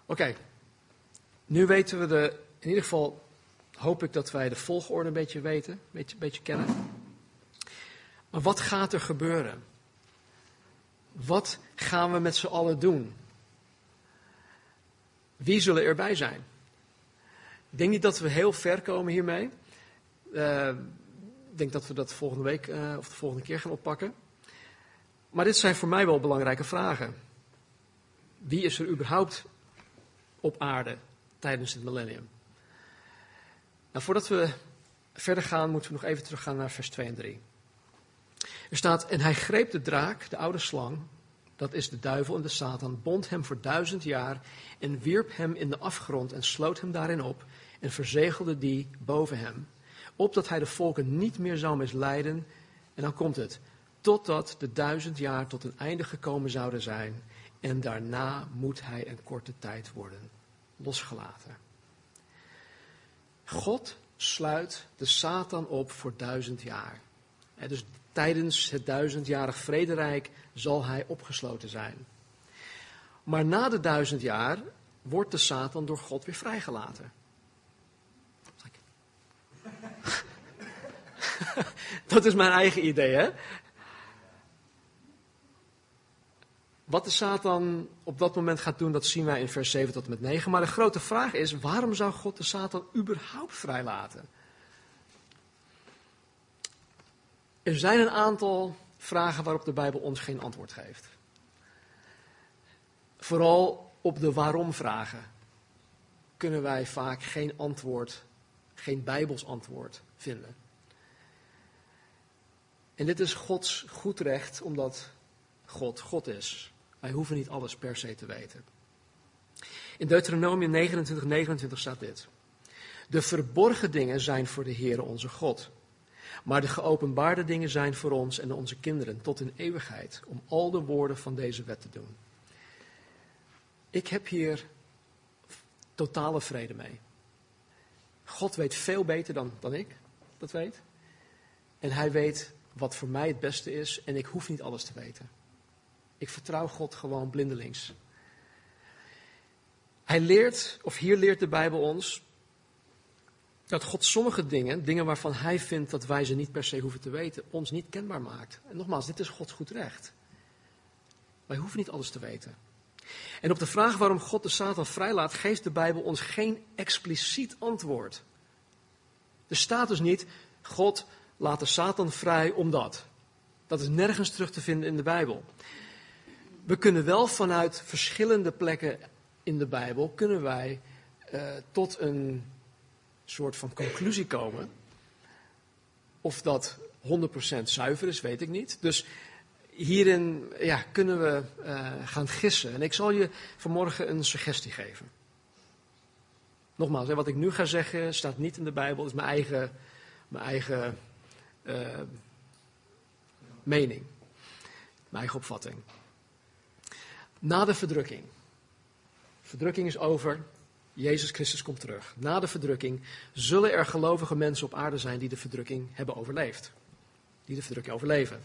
S1: Oké, nu weten we de, in ieder geval hoop ik dat wij de volgorde een beetje weten, een beetje, beetje kennen. Maar wat gaat er gebeuren? Wat gaan we met z'n allen doen? Wie zullen erbij zijn? Ik denk niet dat we heel ver komen hiermee. Uh, ik denk dat we dat volgende week uh, of de volgende keer gaan oppakken. Maar dit zijn voor mij wel belangrijke vragen. Wie is er überhaupt op aarde tijdens het millennium? Nou, voordat we verder gaan, moeten we nog even teruggaan naar vers 2 en 3. Er staat, en hij greep de draak, de oude slang, dat is de duivel en de Satan, bond hem voor duizend jaar en wierp hem in de afgrond en sloot hem daarin op en verzegelde die boven hem, opdat hij de volken niet meer zou misleiden. En dan komt het, totdat de duizend jaar tot een einde gekomen zouden zijn en daarna moet hij een korte tijd worden losgelaten. God sluit de Satan op voor duizend jaar. dus tijdens het duizendjarig vrederijk zal hij opgesloten zijn. Maar na de duizend jaar wordt de Satan door God weer vrijgelaten. *laughs* Dat is mijn eigen idee, hè? Wat de Satan op dat moment gaat doen, dat zien wij in vers 7 tot en met 9. Maar de grote vraag is, waarom zou God de Satan überhaupt vrijlaten? Er zijn een aantal vragen waarop de Bijbel ons geen antwoord geeft. Vooral op de waarom-vragen kunnen wij vaak geen antwoord, geen Bijbels antwoord vinden. En dit is Gods goed recht, omdat God God is. Wij hoeven niet alles per se te weten. In Deuteronomium 29, 29 staat dit. De verborgen dingen zijn voor de Heere onze God. Maar de geopenbaarde dingen zijn voor ons en onze kinderen tot in eeuwigheid, om al de woorden van deze wet te doen. Ik heb hier totale vrede mee. God weet veel beter dan, dan ik dat weet. En hij weet wat voor mij het beste is en ik hoef niet alles te weten. Ik vertrouw God gewoon blindelings. Hij leert, of hier leert de Bijbel ons, dat God sommige dingen, dingen waarvan hij vindt dat wij ze niet per se hoeven te weten, ons niet kenbaar maakt. En nogmaals, dit is Gods goed recht. Wij hoeven niet alles te weten. En op de vraag waarom God de Satan vrijlaat, geeft de Bijbel ons geen expliciet antwoord. Er staat dus niet, God laat de Satan vrij omdat. Dat is nergens terug te vinden in de Bijbel. We kunnen wel vanuit verschillende plekken in de Bijbel, kunnen wij uh, tot een soort van conclusie komen. Of dat 100% zuiver is, weet ik niet. Dus hierin ja, kunnen we uh, gaan gissen. En ik zal je vanmorgen een suggestie geven. Nogmaals, wat ik nu ga zeggen staat niet in de Bijbel, is mijn eigen, mijn eigen uh, mening, mijn eigen opvatting. Na de verdrukking. Verdrukking is over, Jezus Christus komt terug. Na de verdrukking zullen er gelovige mensen op aarde zijn die de verdrukking hebben overleefd. Die de verdrukking overleven.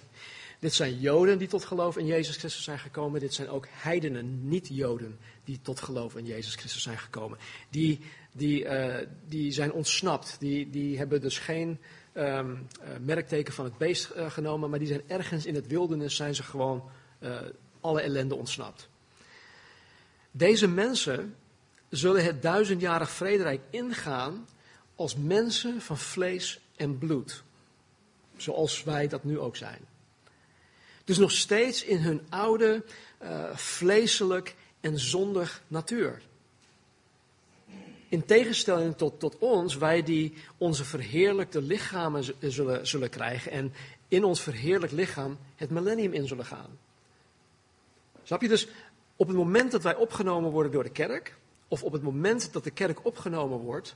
S1: Dit zijn Joden die tot geloof in Jezus Christus zijn gekomen. Dit zijn ook heidenen, niet-Joden, die tot geloof in Jezus Christus zijn gekomen. Die, die, uh, die zijn ontsnapt. Die, die hebben dus geen um, uh, merkteken van het beest uh, genomen, maar die zijn ergens in het wildernis, zijn ze gewoon alle ellende ontsnapt. Deze mensen zullen het duizendjarig vrederijk ingaan als mensen van vlees en bloed. Zoals wij dat nu ook zijn. Dus nog steeds in hun oude, uh, vleeselijk en zondig natuur. In tegenstelling tot, tot ons, wij die onze verheerlijkte lichamen zullen, zullen krijgen en in ons verheerlijk lichaam het millennium in zullen gaan. Snap je dus, op het moment dat wij opgenomen worden door de kerk, of op het moment dat de kerk opgenomen wordt,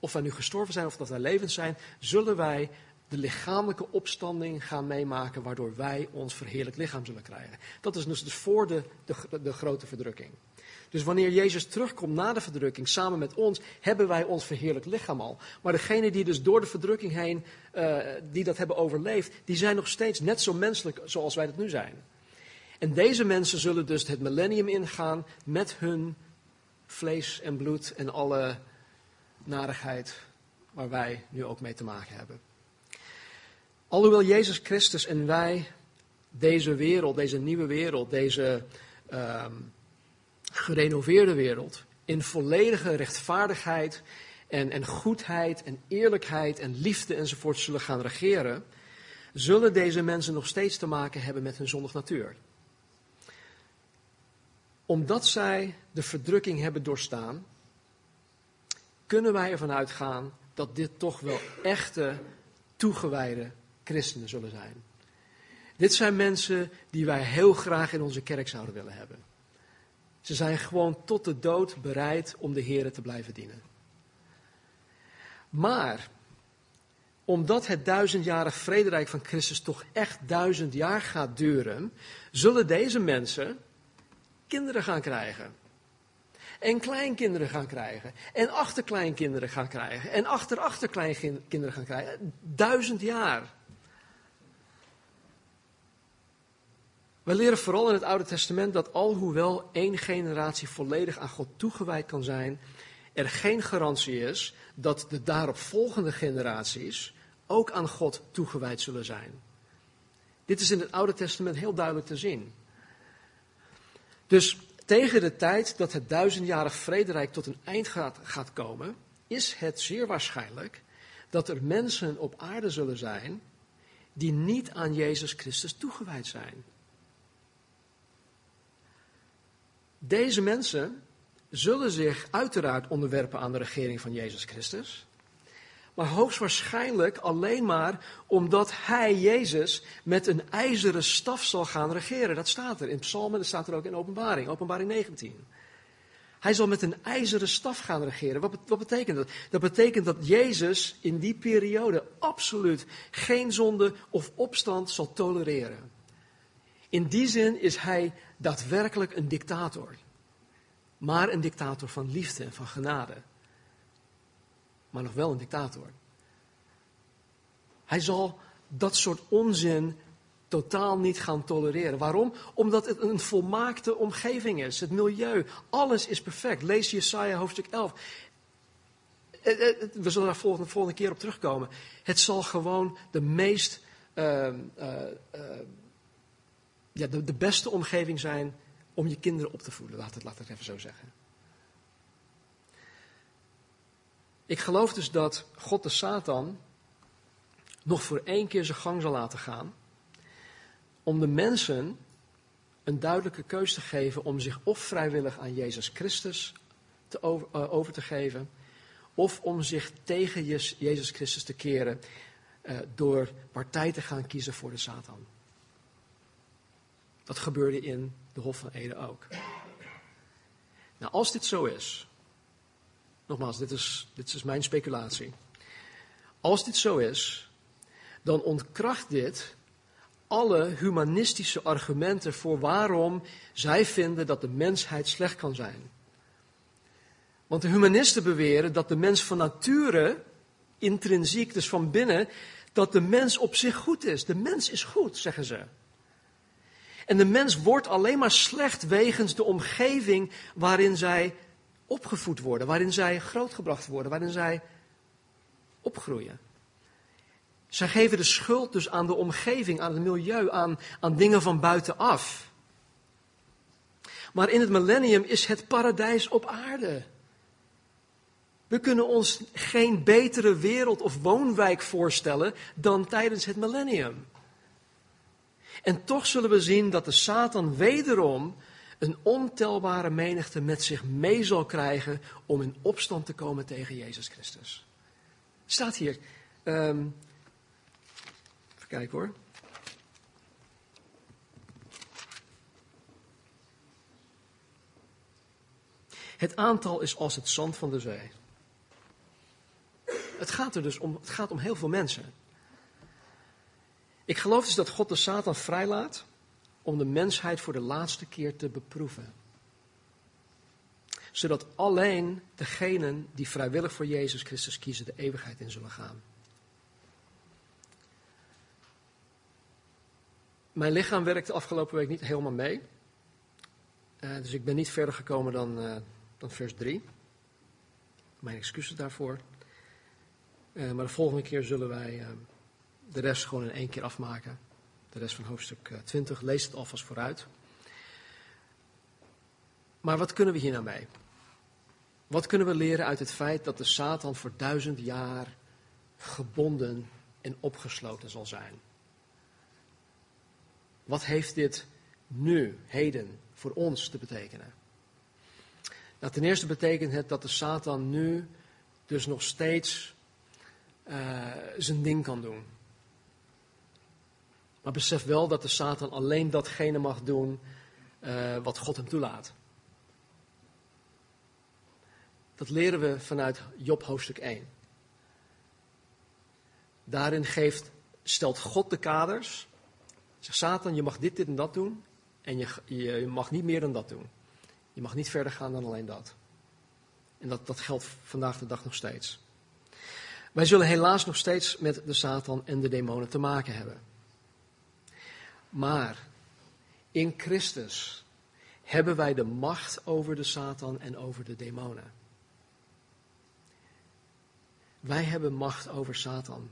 S1: of wij nu gestorven zijn of dat wij levend zijn, zullen wij de lichamelijke opstanding gaan meemaken, waardoor wij ons verheerlijk lichaam zullen krijgen. Dat is dus voor de, de, de grote verdrukking. Dus wanneer Jezus terugkomt na de verdrukking, samen met ons, hebben wij ons verheerlijk lichaam al. Maar degenen die dus door de verdrukking heen, uh, die dat hebben overleefd, die zijn nog steeds net zo menselijk zoals wij dat nu zijn. En deze mensen zullen dus het millennium ingaan met hun vlees en bloed en alle narigheid waar wij nu ook mee te maken hebben. Alhoewel Jezus Christus en wij deze wereld, deze nieuwe wereld, deze um, gerenoveerde wereld in volledige rechtvaardigheid en, en goedheid en eerlijkheid en liefde enzovoort zullen gaan regeren, zullen deze mensen nog steeds te maken hebben met hun zondig natuur. Omdat zij de verdrukking hebben doorstaan, kunnen wij ervan uitgaan dat dit toch wel echte, toegewijde christenen zullen zijn. Dit zijn mensen die wij heel graag in onze kerk zouden willen hebben. Ze zijn gewoon tot de dood bereid om de Heer te blijven dienen. Maar, omdat het duizendjarig vrederijk van Christus toch echt duizend jaar gaat duren, zullen deze mensen kinderen gaan krijgen. En kleinkinderen gaan krijgen. En achterkleinkinderen gaan krijgen. En achterachterkleinkinderen gaan krijgen. Duizend jaar. We leren vooral in het Oude Testament dat alhoewel één generatie volledig aan God toegewijd kan zijn, er geen garantie is dat de daaropvolgende generaties ook aan God toegewijd zullen zijn. Dit is in het Oude Testament heel duidelijk te zien. Dus tegen de tijd dat het duizendjarig vrederijk tot een eind gaat, gaat komen, is het zeer waarschijnlijk dat er mensen op aarde zullen zijn die niet aan Jezus Christus toegewijd zijn. Deze mensen zullen zich uiteraard onderwerpen aan de regering van Jezus Christus. Maar hoogstwaarschijnlijk alleen maar omdat hij, Jezus, met een ijzeren staf zal gaan regeren. Dat staat er in Psalmen, dat staat er ook in Openbaring, Openbaring 19. Hij zal met een ijzeren staf gaan regeren. Wat, wat betekent dat? Dat betekent dat Jezus in die periode absoluut geen zonde of opstand zal tolereren. In die zin is hij daadwerkelijk een dictator. Maar een dictator van liefde en van genade. Maar nog wel een dictator. Hij zal dat soort onzin totaal niet gaan tolereren. Waarom? Omdat het een volmaakte omgeving is. Het milieu, alles is perfect. Lees Jesaja hoofdstuk 11. Eh, eh, we zullen daar volgende, volgende keer op terugkomen. Het zal gewoon de meest, uh, uh, ja, de, de beste omgeving zijn om je kinderen op te voeden. Laat het, laat het even zo zeggen. Ik geloof dus dat God de Satan nog voor één keer zijn gang zal laten gaan. Om de mensen een duidelijke keus te geven om zich of vrijwillig aan Jezus Christus te over, over, te geven. Of om zich tegen Jezus Christus te keren uh, door partij te gaan kiezen voor de Satan. Dat gebeurde in de Hof van Eden ook. Nou, als dit zo is, nogmaals, dit is, dit is mijn speculatie. Als dit zo is, dan ontkracht dit alle humanistische argumenten voor waarom zij vinden dat de mensheid slecht kan zijn. Want de humanisten beweren dat de mens van nature, intrinsiek, dus van binnen, dat de mens op zich goed is. De mens is goed, zeggen ze. En de mens wordt alleen maar slecht wegens de omgeving waarin zij opgevoed worden, waarin zij grootgebracht worden, waarin zij opgroeien. Zij geven de schuld dus aan de omgeving, aan het milieu, aan, aan dingen van buitenaf. Maar in het millennium is het paradijs op aarde. We kunnen ons geen betere wereld of woonwijk voorstellen dan tijdens het millennium. En toch zullen we zien dat de Satan wederom een ontelbare menigte met zich mee zal krijgen om in opstand te komen tegen Jezus Christus. Staat hier. Um, even kijken hoor. Het aantal is als het zand van de zee. Het gaat er dus om, het gaat om heel veel mensen. Ik geloof dus dat God de Satan vrijlaat om de mensheid voor de laatste keer te beproeven. Zodat alleen degenen die vrijwillig voor Jezus Christus kiezen de eeuwigheid in zullen gaan. Mijn lichaam werkte afgelopen week niet helemaal mee. Uh, dus ik ben niet verder gekomen dan, uh, dan vers 3. Mijn excuses daarvoor. Uh, maar de volgende keer zullen wij de rest gewoon in één keer afmaken. De rest van hoofdstuk 20. Eh, Lees het alvast vooruit. Maar wat kunnen we hier nou mee? Wat kunnen we leren uit het feit dat de Satan voor duizend jaar gebonden en opgesloten zal zijn? Wat heeft dit nu, heden, voor ons te betekenen? Nou, ten eerste betekent het dat de Satan nu dus nog steeds uh, zijn ding kan doen. Maar besef wel dat de Satan alleen datgene mag doen uh, wat God hem toelaat. Dat leren we vanuit Job hoofdstuk 1. Daarin geeft, stelt God de kaders. Zegt Satan, je mag dit, dit en dat doen. En je, je, mag niet meer dan dat doen. Je mag niet verder gaan dan alleen dat. En dat, dat geldt vandaag de dag nog steeds. Wij zullen helaas nog steeds met de Satan en de demonen te maken hebben. Maar in Christus hebben wij de macht over de Satan en over de demonen. Wij hebben macht over Satan.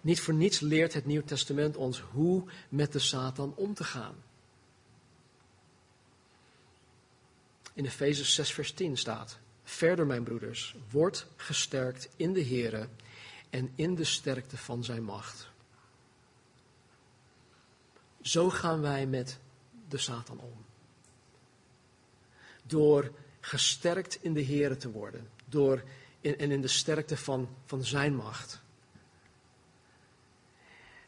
S1: Niet voor niets leert het Nieuw Testament ons hoe met de Satan om te gaan. In Efeze 6, vers 10 staat: Verder, mijn broeders, wordt gesterkt in de Here en in de sterkte van zijn macht. Zo gaan wij met de Satan om. Door gesterkt in de Here te worden. Door in, en in de sterkte van, van zijn macht.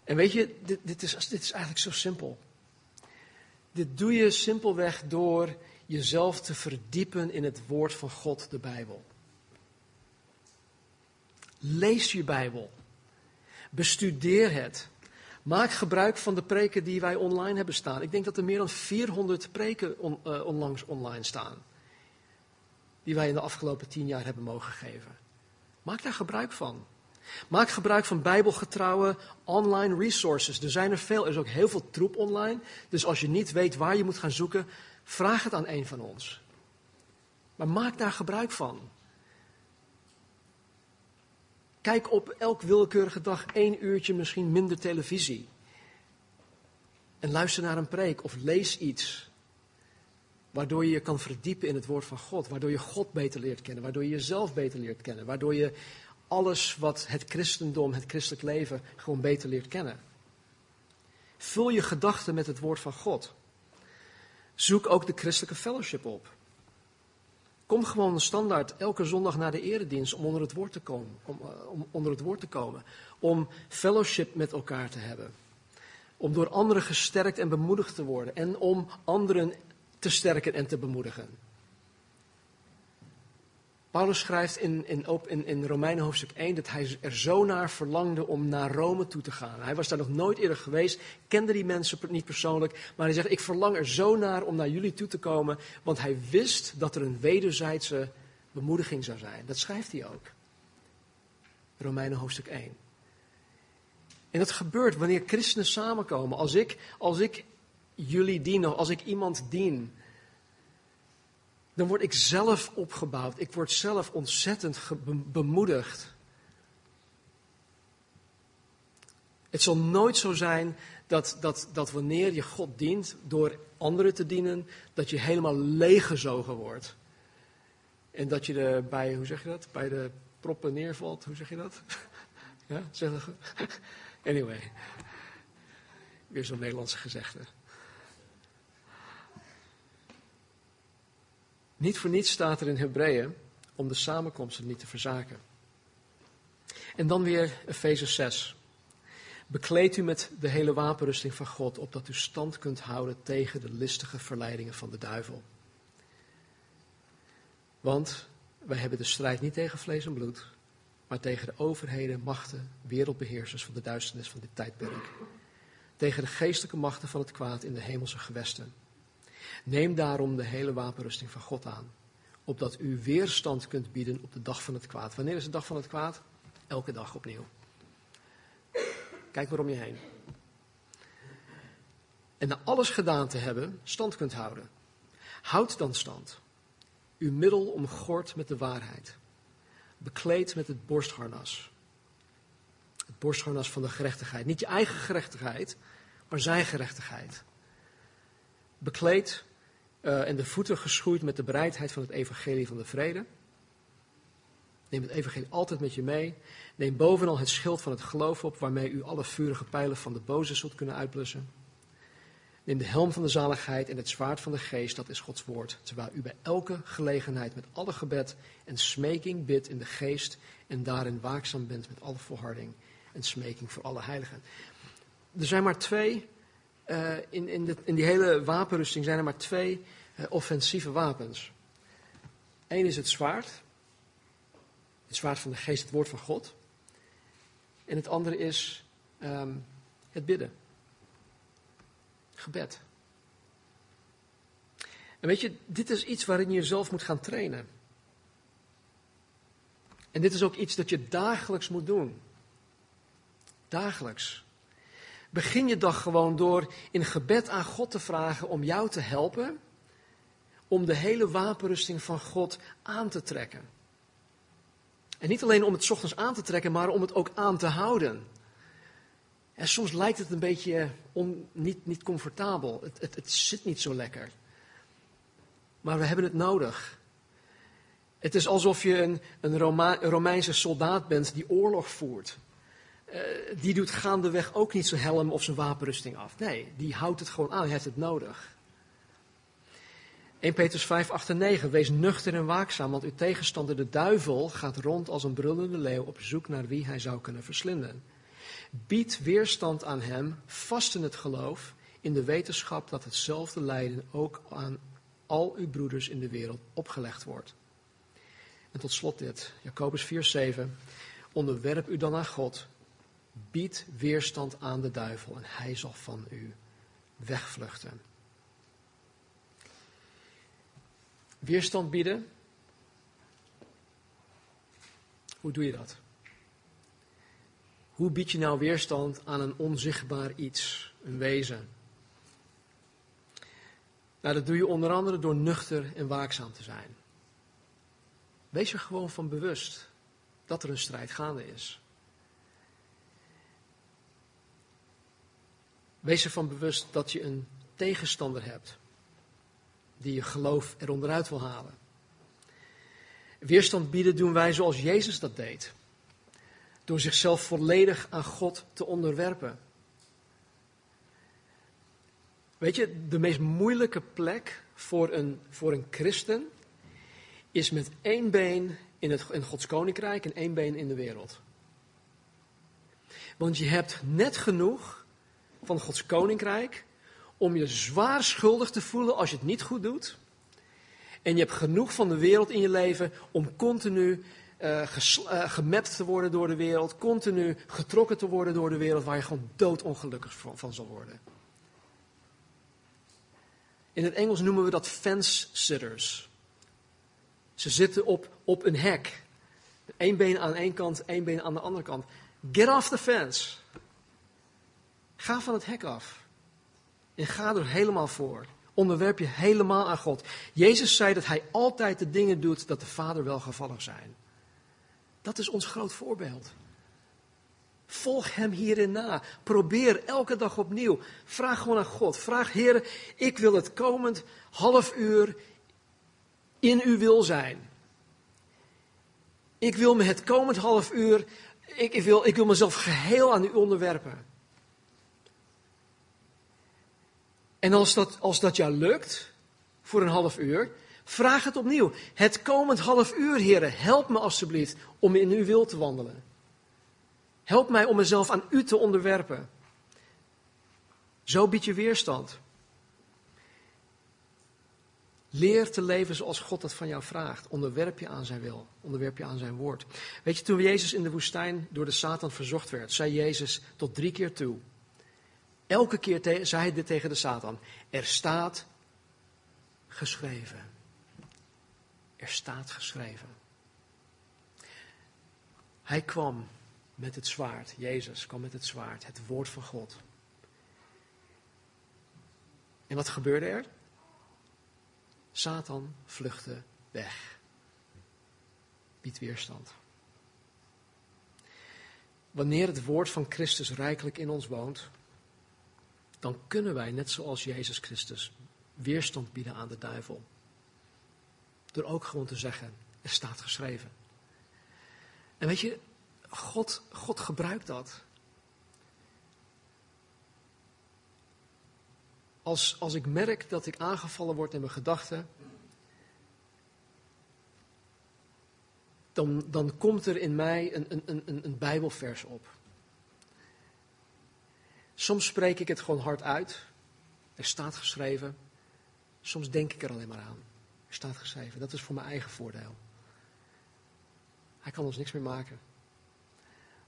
S1: En weet je, dit, dit, is, dit is eigenlijk zo simpel. Dit doe je simpelweg door jezelf te verdiepen in het woord van God, de Bijbel. Lees je Bijbel. Bestudeer het. Maak gebruik van de preken die wij online hebben staan. Ik denk dat er meer dan 400 preken uh, onlangs online staan. Die wij in de afgelopen tien jaar hebben mogen geven. Maak daar gebruik van. Maak gebruik van bijbelgetrouwe online resources. Er zijn er veel, er is ook heel veel troep online. Dus als je niet weet waar je moet gaan zoeken, vraag het aan een van ons. Maar maak daar gebruik van. Kijk op elk willekeurige dag één uurtje misschien minder televisie. En luister naar een preek of lees iets. Waardoor je je kan verdiepen in het woord van God. Waardoor je God beter leert kennen. Waardoor je jezelf beter leert kennen. Waardoor je alles wat het christendom, het christelijk leven, gewoon beter leert kennen. Vul je gedachten met het woord van God. Zoek ook de christelijke fellowship op. Kom gewoon standaard elke zondag naar de eredienst om onder het woord te komen. Om, eh, om onder het woord te komen. Om fellowship met elkaar te hebben. Om door anderen gesterkt en bemoedigd te worden. En om anderen te sterken en te bemoedigen. Paulus schrijft in, in, in, in Romeinen hoofdstuk 1 dat hij er zo naar verlangde om naar Rome toe te gaan. Hij was daar nog nooit eerder geweest, kende die mensen niet persoonlijk, maar hij zegt: Ik verlang er zo naar om naar jullie toe te komen, want hij wist dat er een wederzijdse bemoediging zou zijn. Dat schrijft hij ook. Romeinen hoofdstuk 1. En dat gebeurt wanneer christenen samenkomen. Als ik, als ik jullie dien, of als ik iemand dien, dan word ik zelf opgebouwd. Ik word zelf ontzettend bemoedigd. Het zal nooit zo zijn dat, dat, dat wanneer je God dient door anderen te dienen, dat je helemaal leeggezogen wordt. En dat je er bij, hoe zeg je dat, bij de proppen neervalt. Hoe zeg je dat? *laughs* ja, zeg dat *laughs* Anyway. Weer zo'n Nederlandse gezegde. Niet voor niets staat er in Hebreeën om de samenkomsten niet te verzaken. En dan weer Efeze 6. Bekleed u met de hele wapenrusting van God, opdat u stand kunt houden tegen de listige verleidingen van de duivel. Want wij hebben de strijd niet tegen vlees en bloed, maar tegen de overheden, machten, wereldbeheersers van de duisternis van dit tijdperk. Tegen de geestelijke machten van het kwaad in de hemelse gewesten. Neem daarom de hele wapenrusting van God aan, opdat u weerstand kunt bieden op de dag van het kwaad. Wanneer is de dag van het kwaad? Elke dag opnieuw. Kijk maar om je heen. En na alles gedaan te hebben, stand kunt houden. Houd dan stand. Uw middel omgord met de waarheid. Bekleed met het borstharnas. Het borstharnas van de gerechtigheid. Niet je eigen gerechtigheid, maar zijn gerechtigheid. Bekleed en de voeten geschoeid met de bereidheid van het evangelie van de vrede. Neem het evangelie altijd met je mee. Neem bovenal het schild van het geloof op, waarmee u alle vurige pijlen van de boze zult kunnen uitblussen. Neem de helm van de zaligheid en het zwaard van de geest, dat is Gods woord, terwijl u bij elke gelegenheid met alle gebed en smeking bidt in de geest en daarin waakzaam bent met alle volharding en smeking voor alle heiligen. Er zijn maar twee uh, in, in, de, in, die hele wapenrusting zijn er maar twee uh, offensieve wapens. Eén is het zwaard. Het zwaard van de geest, het woord van God. En het andere is um, het bidden. Gebed. En weet je, dit is iets waarin je jezelf moet gaan trainen. En dit is ook iets dat je dagelijks moet doen. Dagelijks. Begin je dag gewoon door in gebed aan God te vragen om jou te helpen. Om de hele wapenrusting van God aan te trekken. En niet alleen om het ochtends aan te trekken, maar om het ook aan te houden. En soms lijkt het een beetje niet, niet comfortabel. Het, het, het zit niet zo lekker. Maar we hebben het nodig. Het is alsof je een, een Romeinse soldaat bent die oorlog voert. Uh, die doet gaandeweg ook niet zijn helm of zijn wapenrusting af. Nee, die houdt het gewoon aan, hij heeft het nodig. 1 Petrus 5, 8 en 9. Wees nuchter en waakzaam, want uw tegenstander de duivel gaat rond als een brullende leeuw op zoek naar wie hij zou kunnen verslinden. Bied weerstand aan hem, vast in het geloof, in de wetenschap dat hetzelfde lijden ook aan al uw broeders in de wereld opgelegd wordt. En tot slot dit, Jacobus 4, 7. Onderwerp u dan aan God, Bied weerstand aan de duivel en hij zal van u wegvluchten. Weerstand bieden. Hoe doe je dat? Hoe bied je nou weerstand aan een onzichtbaar iets, een wezen? Nou, dat doe je onder andere door nuchter en waakzaam te zijn. Wees er gewoon van bewust dat er een strijd gaande is. Wees ervan bewust dat je een tegenstander hebt die je geloof eronderuit wil halen. Weerstand bieden doen wij zoals Jezus dat deed. Door zichzelf volledig aan God te onderwerpen. Weet je, de meest moeilijke plek voor een, voor een christen is met één been in, het, in Gods koninkrijk en één been in de wereld. Want je hebt net genoeg van Gods koninkrijk om je zwaar schuldig te voelen als je het niet goed doet. En je hebt genoeg van de wereld in je leven om continu uh, gemapt te worden door de wereld, continu getrokken te worden door de wereld, waar je gewoon doodongelukkig van, van zal worden. In het Engels noemen we dat fence sitters. Ze zitten op, op een hek. Eén been aan één kant, één been aan de andere kant. Get off the fence. Ga van het hek af. En ga er helemaal voor. Onderwerp je helemaal aan God. Jezus zei dat hij altijd de dingen doet dat de Vader welgevallig zijn. Dat is ons groot voorbeeld. Volg hem hierin na. Probeer elke dag opnieuw. Vraag gewoon aan God. Vraag, Heer, ik wil het komend half uur in uw wil zijn. Ik wil me het komend half uur, ik, ik, wil, ik wil mezelf geheel aan u onderwerpen. En als dat, als dat jou lukt, voor een half uur, vraag het opnieuw. Het komend half uur, heren, help me alstublieft om in uw wil te wandelen. Help mij om mezelf aan u te onderwerpen. Zo bied je weerstand. Leer te leven zoals God dat van jou vraagt. Onderwerp je aan zijn wil. Onderwerp je aan zijn woord. Weet je, toen Jezus in de woestijn door de Satan verzocht werd, zei Jezus tot drie keer toe. Elke keer zei hij dit tegen de Satan. Er staat geschreven. Er staat geschreven. Hij kwam met het zwaard. Jezus kwam met het zwaard, het woord van God. En wat gebeurde er? Satan vluchtte weg. Biedt weerstand. Wanneer het woord van Christus rijkelijk in ons woont, dan kunnen wij, net zoals Jezus Christus, weerstand bieden aan de duivel. Door ook gewoon te zeggen, er staat geschreven. En weet je, God, God gebruikt dat. Als, als ik merk dat ik aangevallen word in mijn gedachten, dan, dan komt er in mij een, een, een, een Bijbelvers op. Soms spreek ik het gewoon hard uit. Er staat geschreven. Soms denk ik er alleen maar aan. Er staat geschreven. Dat is voor mijn eigen voordeel. Hij kan ons niks meer maken.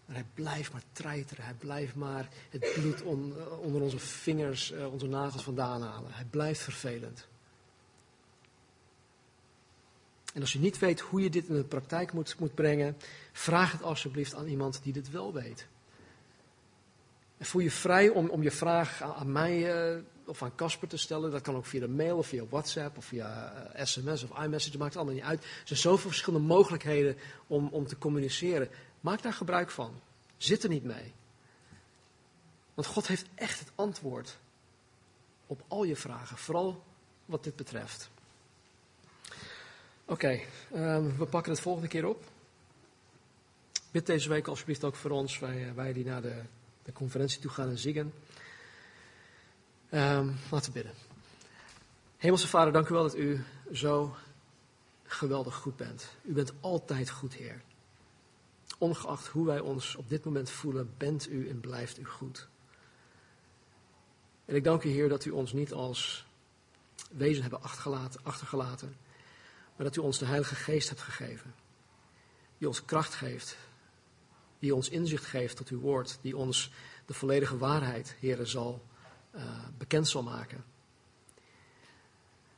S1: Maar hij blijft maar treiteren. Hij blijft maar het bloed onder onze vingers, eh, onze nagels vandaan halen. Hij blijft vervelend. En als je niet weet hoe je dit in de praktijk moet, moet brengen, vraag het alsjeblieft aan iemand die dit wel weet. Voel je vrij om, om je vraag aan, mij uh, of aan Casper te stellen. Dat kan ook via de mail of via WhatsApp of via sms of iMessage. Maakt allemaal niet uit. Er zijn zoveel verschillende mogelijkheden om, om te communiceren. Maak daar gebruik van. Zit er niet mee. Want God heeft echt het antwoord op al je vragen, vooral wat dit betreft. Oké, um, we pakken het volgende keer op. Bid deze week alsjeblieft ook voor ons, wij, eh, wij die naar de, de conferentie toe gaan en zingen. Um, laten we bidden. Hemelse Vader, dank u wel dat u zo geweldig goed bent. U bent altijd goed, Heer. Ongeacht hoe wij ons op dit moment voelen, bent u en blijft u goed. En ik dank u, Heer, dat u ons niet als wezen hebben achtergelaten, maar dat u ons de Heilige Geest hebt gegeven. Die ons kracht geeft, die ons inzicht geeft tot uw woord, die ons de volledige waarheid, Heer, zal, uh, bekend zal maken.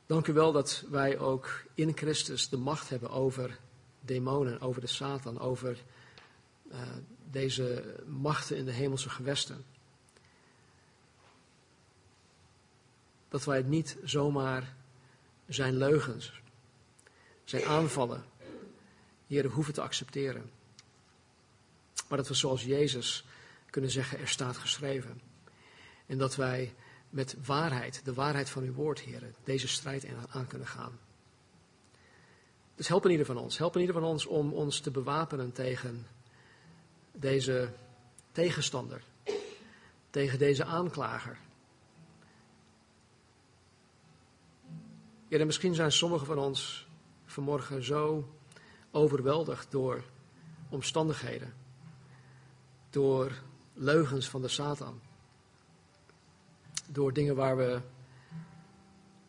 S1: Dank u wel dat wij ook in Christus de macht hebben over demonen, over de Satan, over uh, deze machten in de hemelse gewesten. Dat wij het niet zomaar zijn leugens, zijn aanvallen, hier hoeven te accepteren. Maar dat we zoals Jezus kunnen zeggen, er staat geschreven. En dat wij met waarheid, de waarheid van uw woord, heren, deze strijd aan kunnen gaan. Dus help in ieder van ons. Help in ieder van ons om ons te bewapenen tegen deze tegenstander, tegen deze aanklager. Ja, en misschien zijn sommigen van ons vanmorgen zo overweldigd door omstandigheden, door leugens van de Satan. door dingen waar we,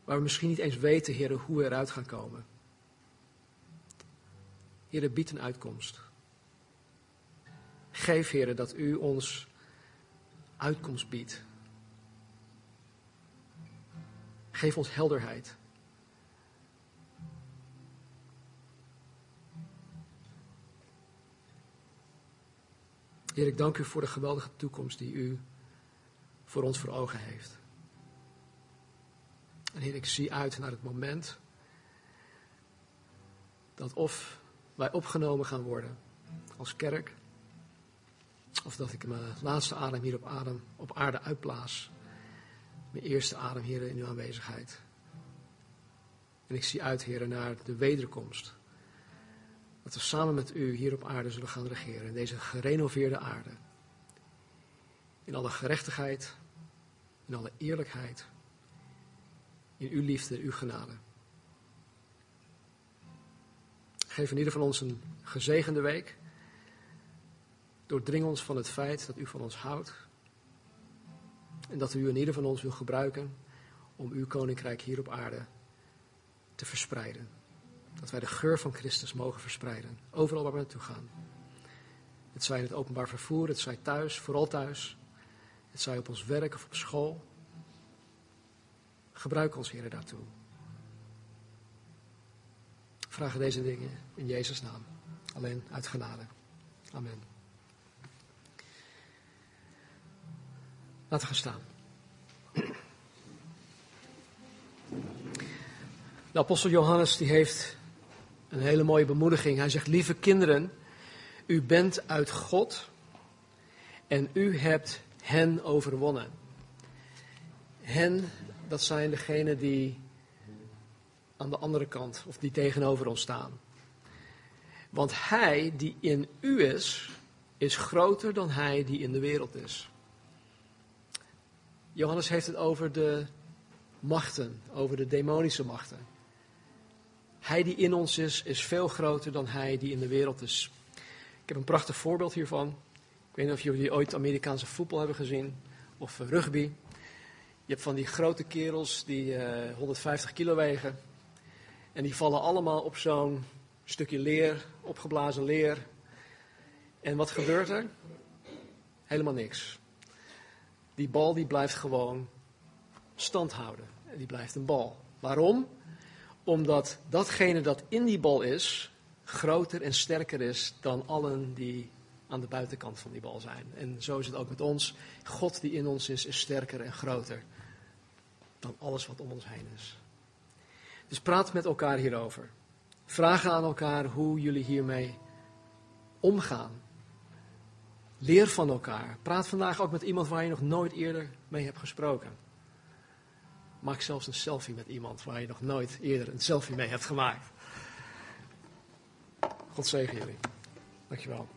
S1: waar we misschien niet eens weten, Heer, hoe we eruit gaan komen. Heer, bied een uitkomst. Geef, Heer, dat u ons uitkomst biedt. Geef ons helderheid. Heer, ik dank u voor de geweldige toekomst die u voor ons voor ogen heeft. En Heer, ik zie uit naar het moment dat of wij opgenomen gaan worden als kerk, of dat ik mijn laatste adem hier op, adem, op aarde uitblaas. Mijn eerste adem, hier in uw aanwezigheid. En ik zie uit, Heer, naar de wederkomst. Dat we samen met u hier op aarde zullen gaan regeren. In deze gerenoveerde aarde. In alle gerechtigheid. In alle eerlijkheid. In uw liefde, uw genade. Geef in ieder van ons een gezegende week. Doordring ons van het feit dat u van ons houdt. En dat u in ieder van ons wil gebruiken om uw koninkrijk hier op aarde te verspreiden. Dat wij de geur van Christus mogen verspreiden, overal waar we naartoe gaan. Het zij in het openbaar vervoer, het zij thuis, vooral thuis. Het zij op ons werk of op school. Gebruik ons, Heer, daartoe. Vragen deze dingen in Jezus' naam. Alleen uit genade. Amen. Laten we gaan staan. De apostel Johannes die heeft een hele mooie bemoediging. Hij zegt, lieve kinderen, u bent uit God en u hebt hen overwonnen. Hen, dat zijn degenen die aan de andere kant of die tegenover ons staan. Want hij die in u is, is groter dan hij die in de wereld is. Johannes heeft het over de machten, over de demonische machten. Hij die in ons is, is veel groter dan hij die in de wereld is. Ik heb een prachtig voorbeeld hiervan. Ik weet niet of jullie ooit Amerikaanse voetbal hebben gezien of rugby. Je hebt van die grote kerels die uh, eh, 150 kilo wegen. En die vallen allemaal op zo'n stukje leer, opgeblazen leer. En wat gebeurt er? Helemaal niks. Die bal die blijft gewoon stand houden. En die blijft een bal. Waarom? Omdat datgene dat in die bal is, groter en sterker is dan allen die aan de buitenkant van die bal zijn. En zo is het ook met ons. God die in ons is, is sterker en groter dan alles wat om ons heen is. Dus praat met elkaar hierover. Vraag aan elkaar hoe jullie hiermee omgaan. Leer van elkaar. Praat vandaag ook met iemand waar je nog nooit eerder mee hebt gesproken. Maak zelfs een selfie met iemand waar je nog nooit eerder een selfie mee hebt gemaakt. God zegen jullie. Dankjewel.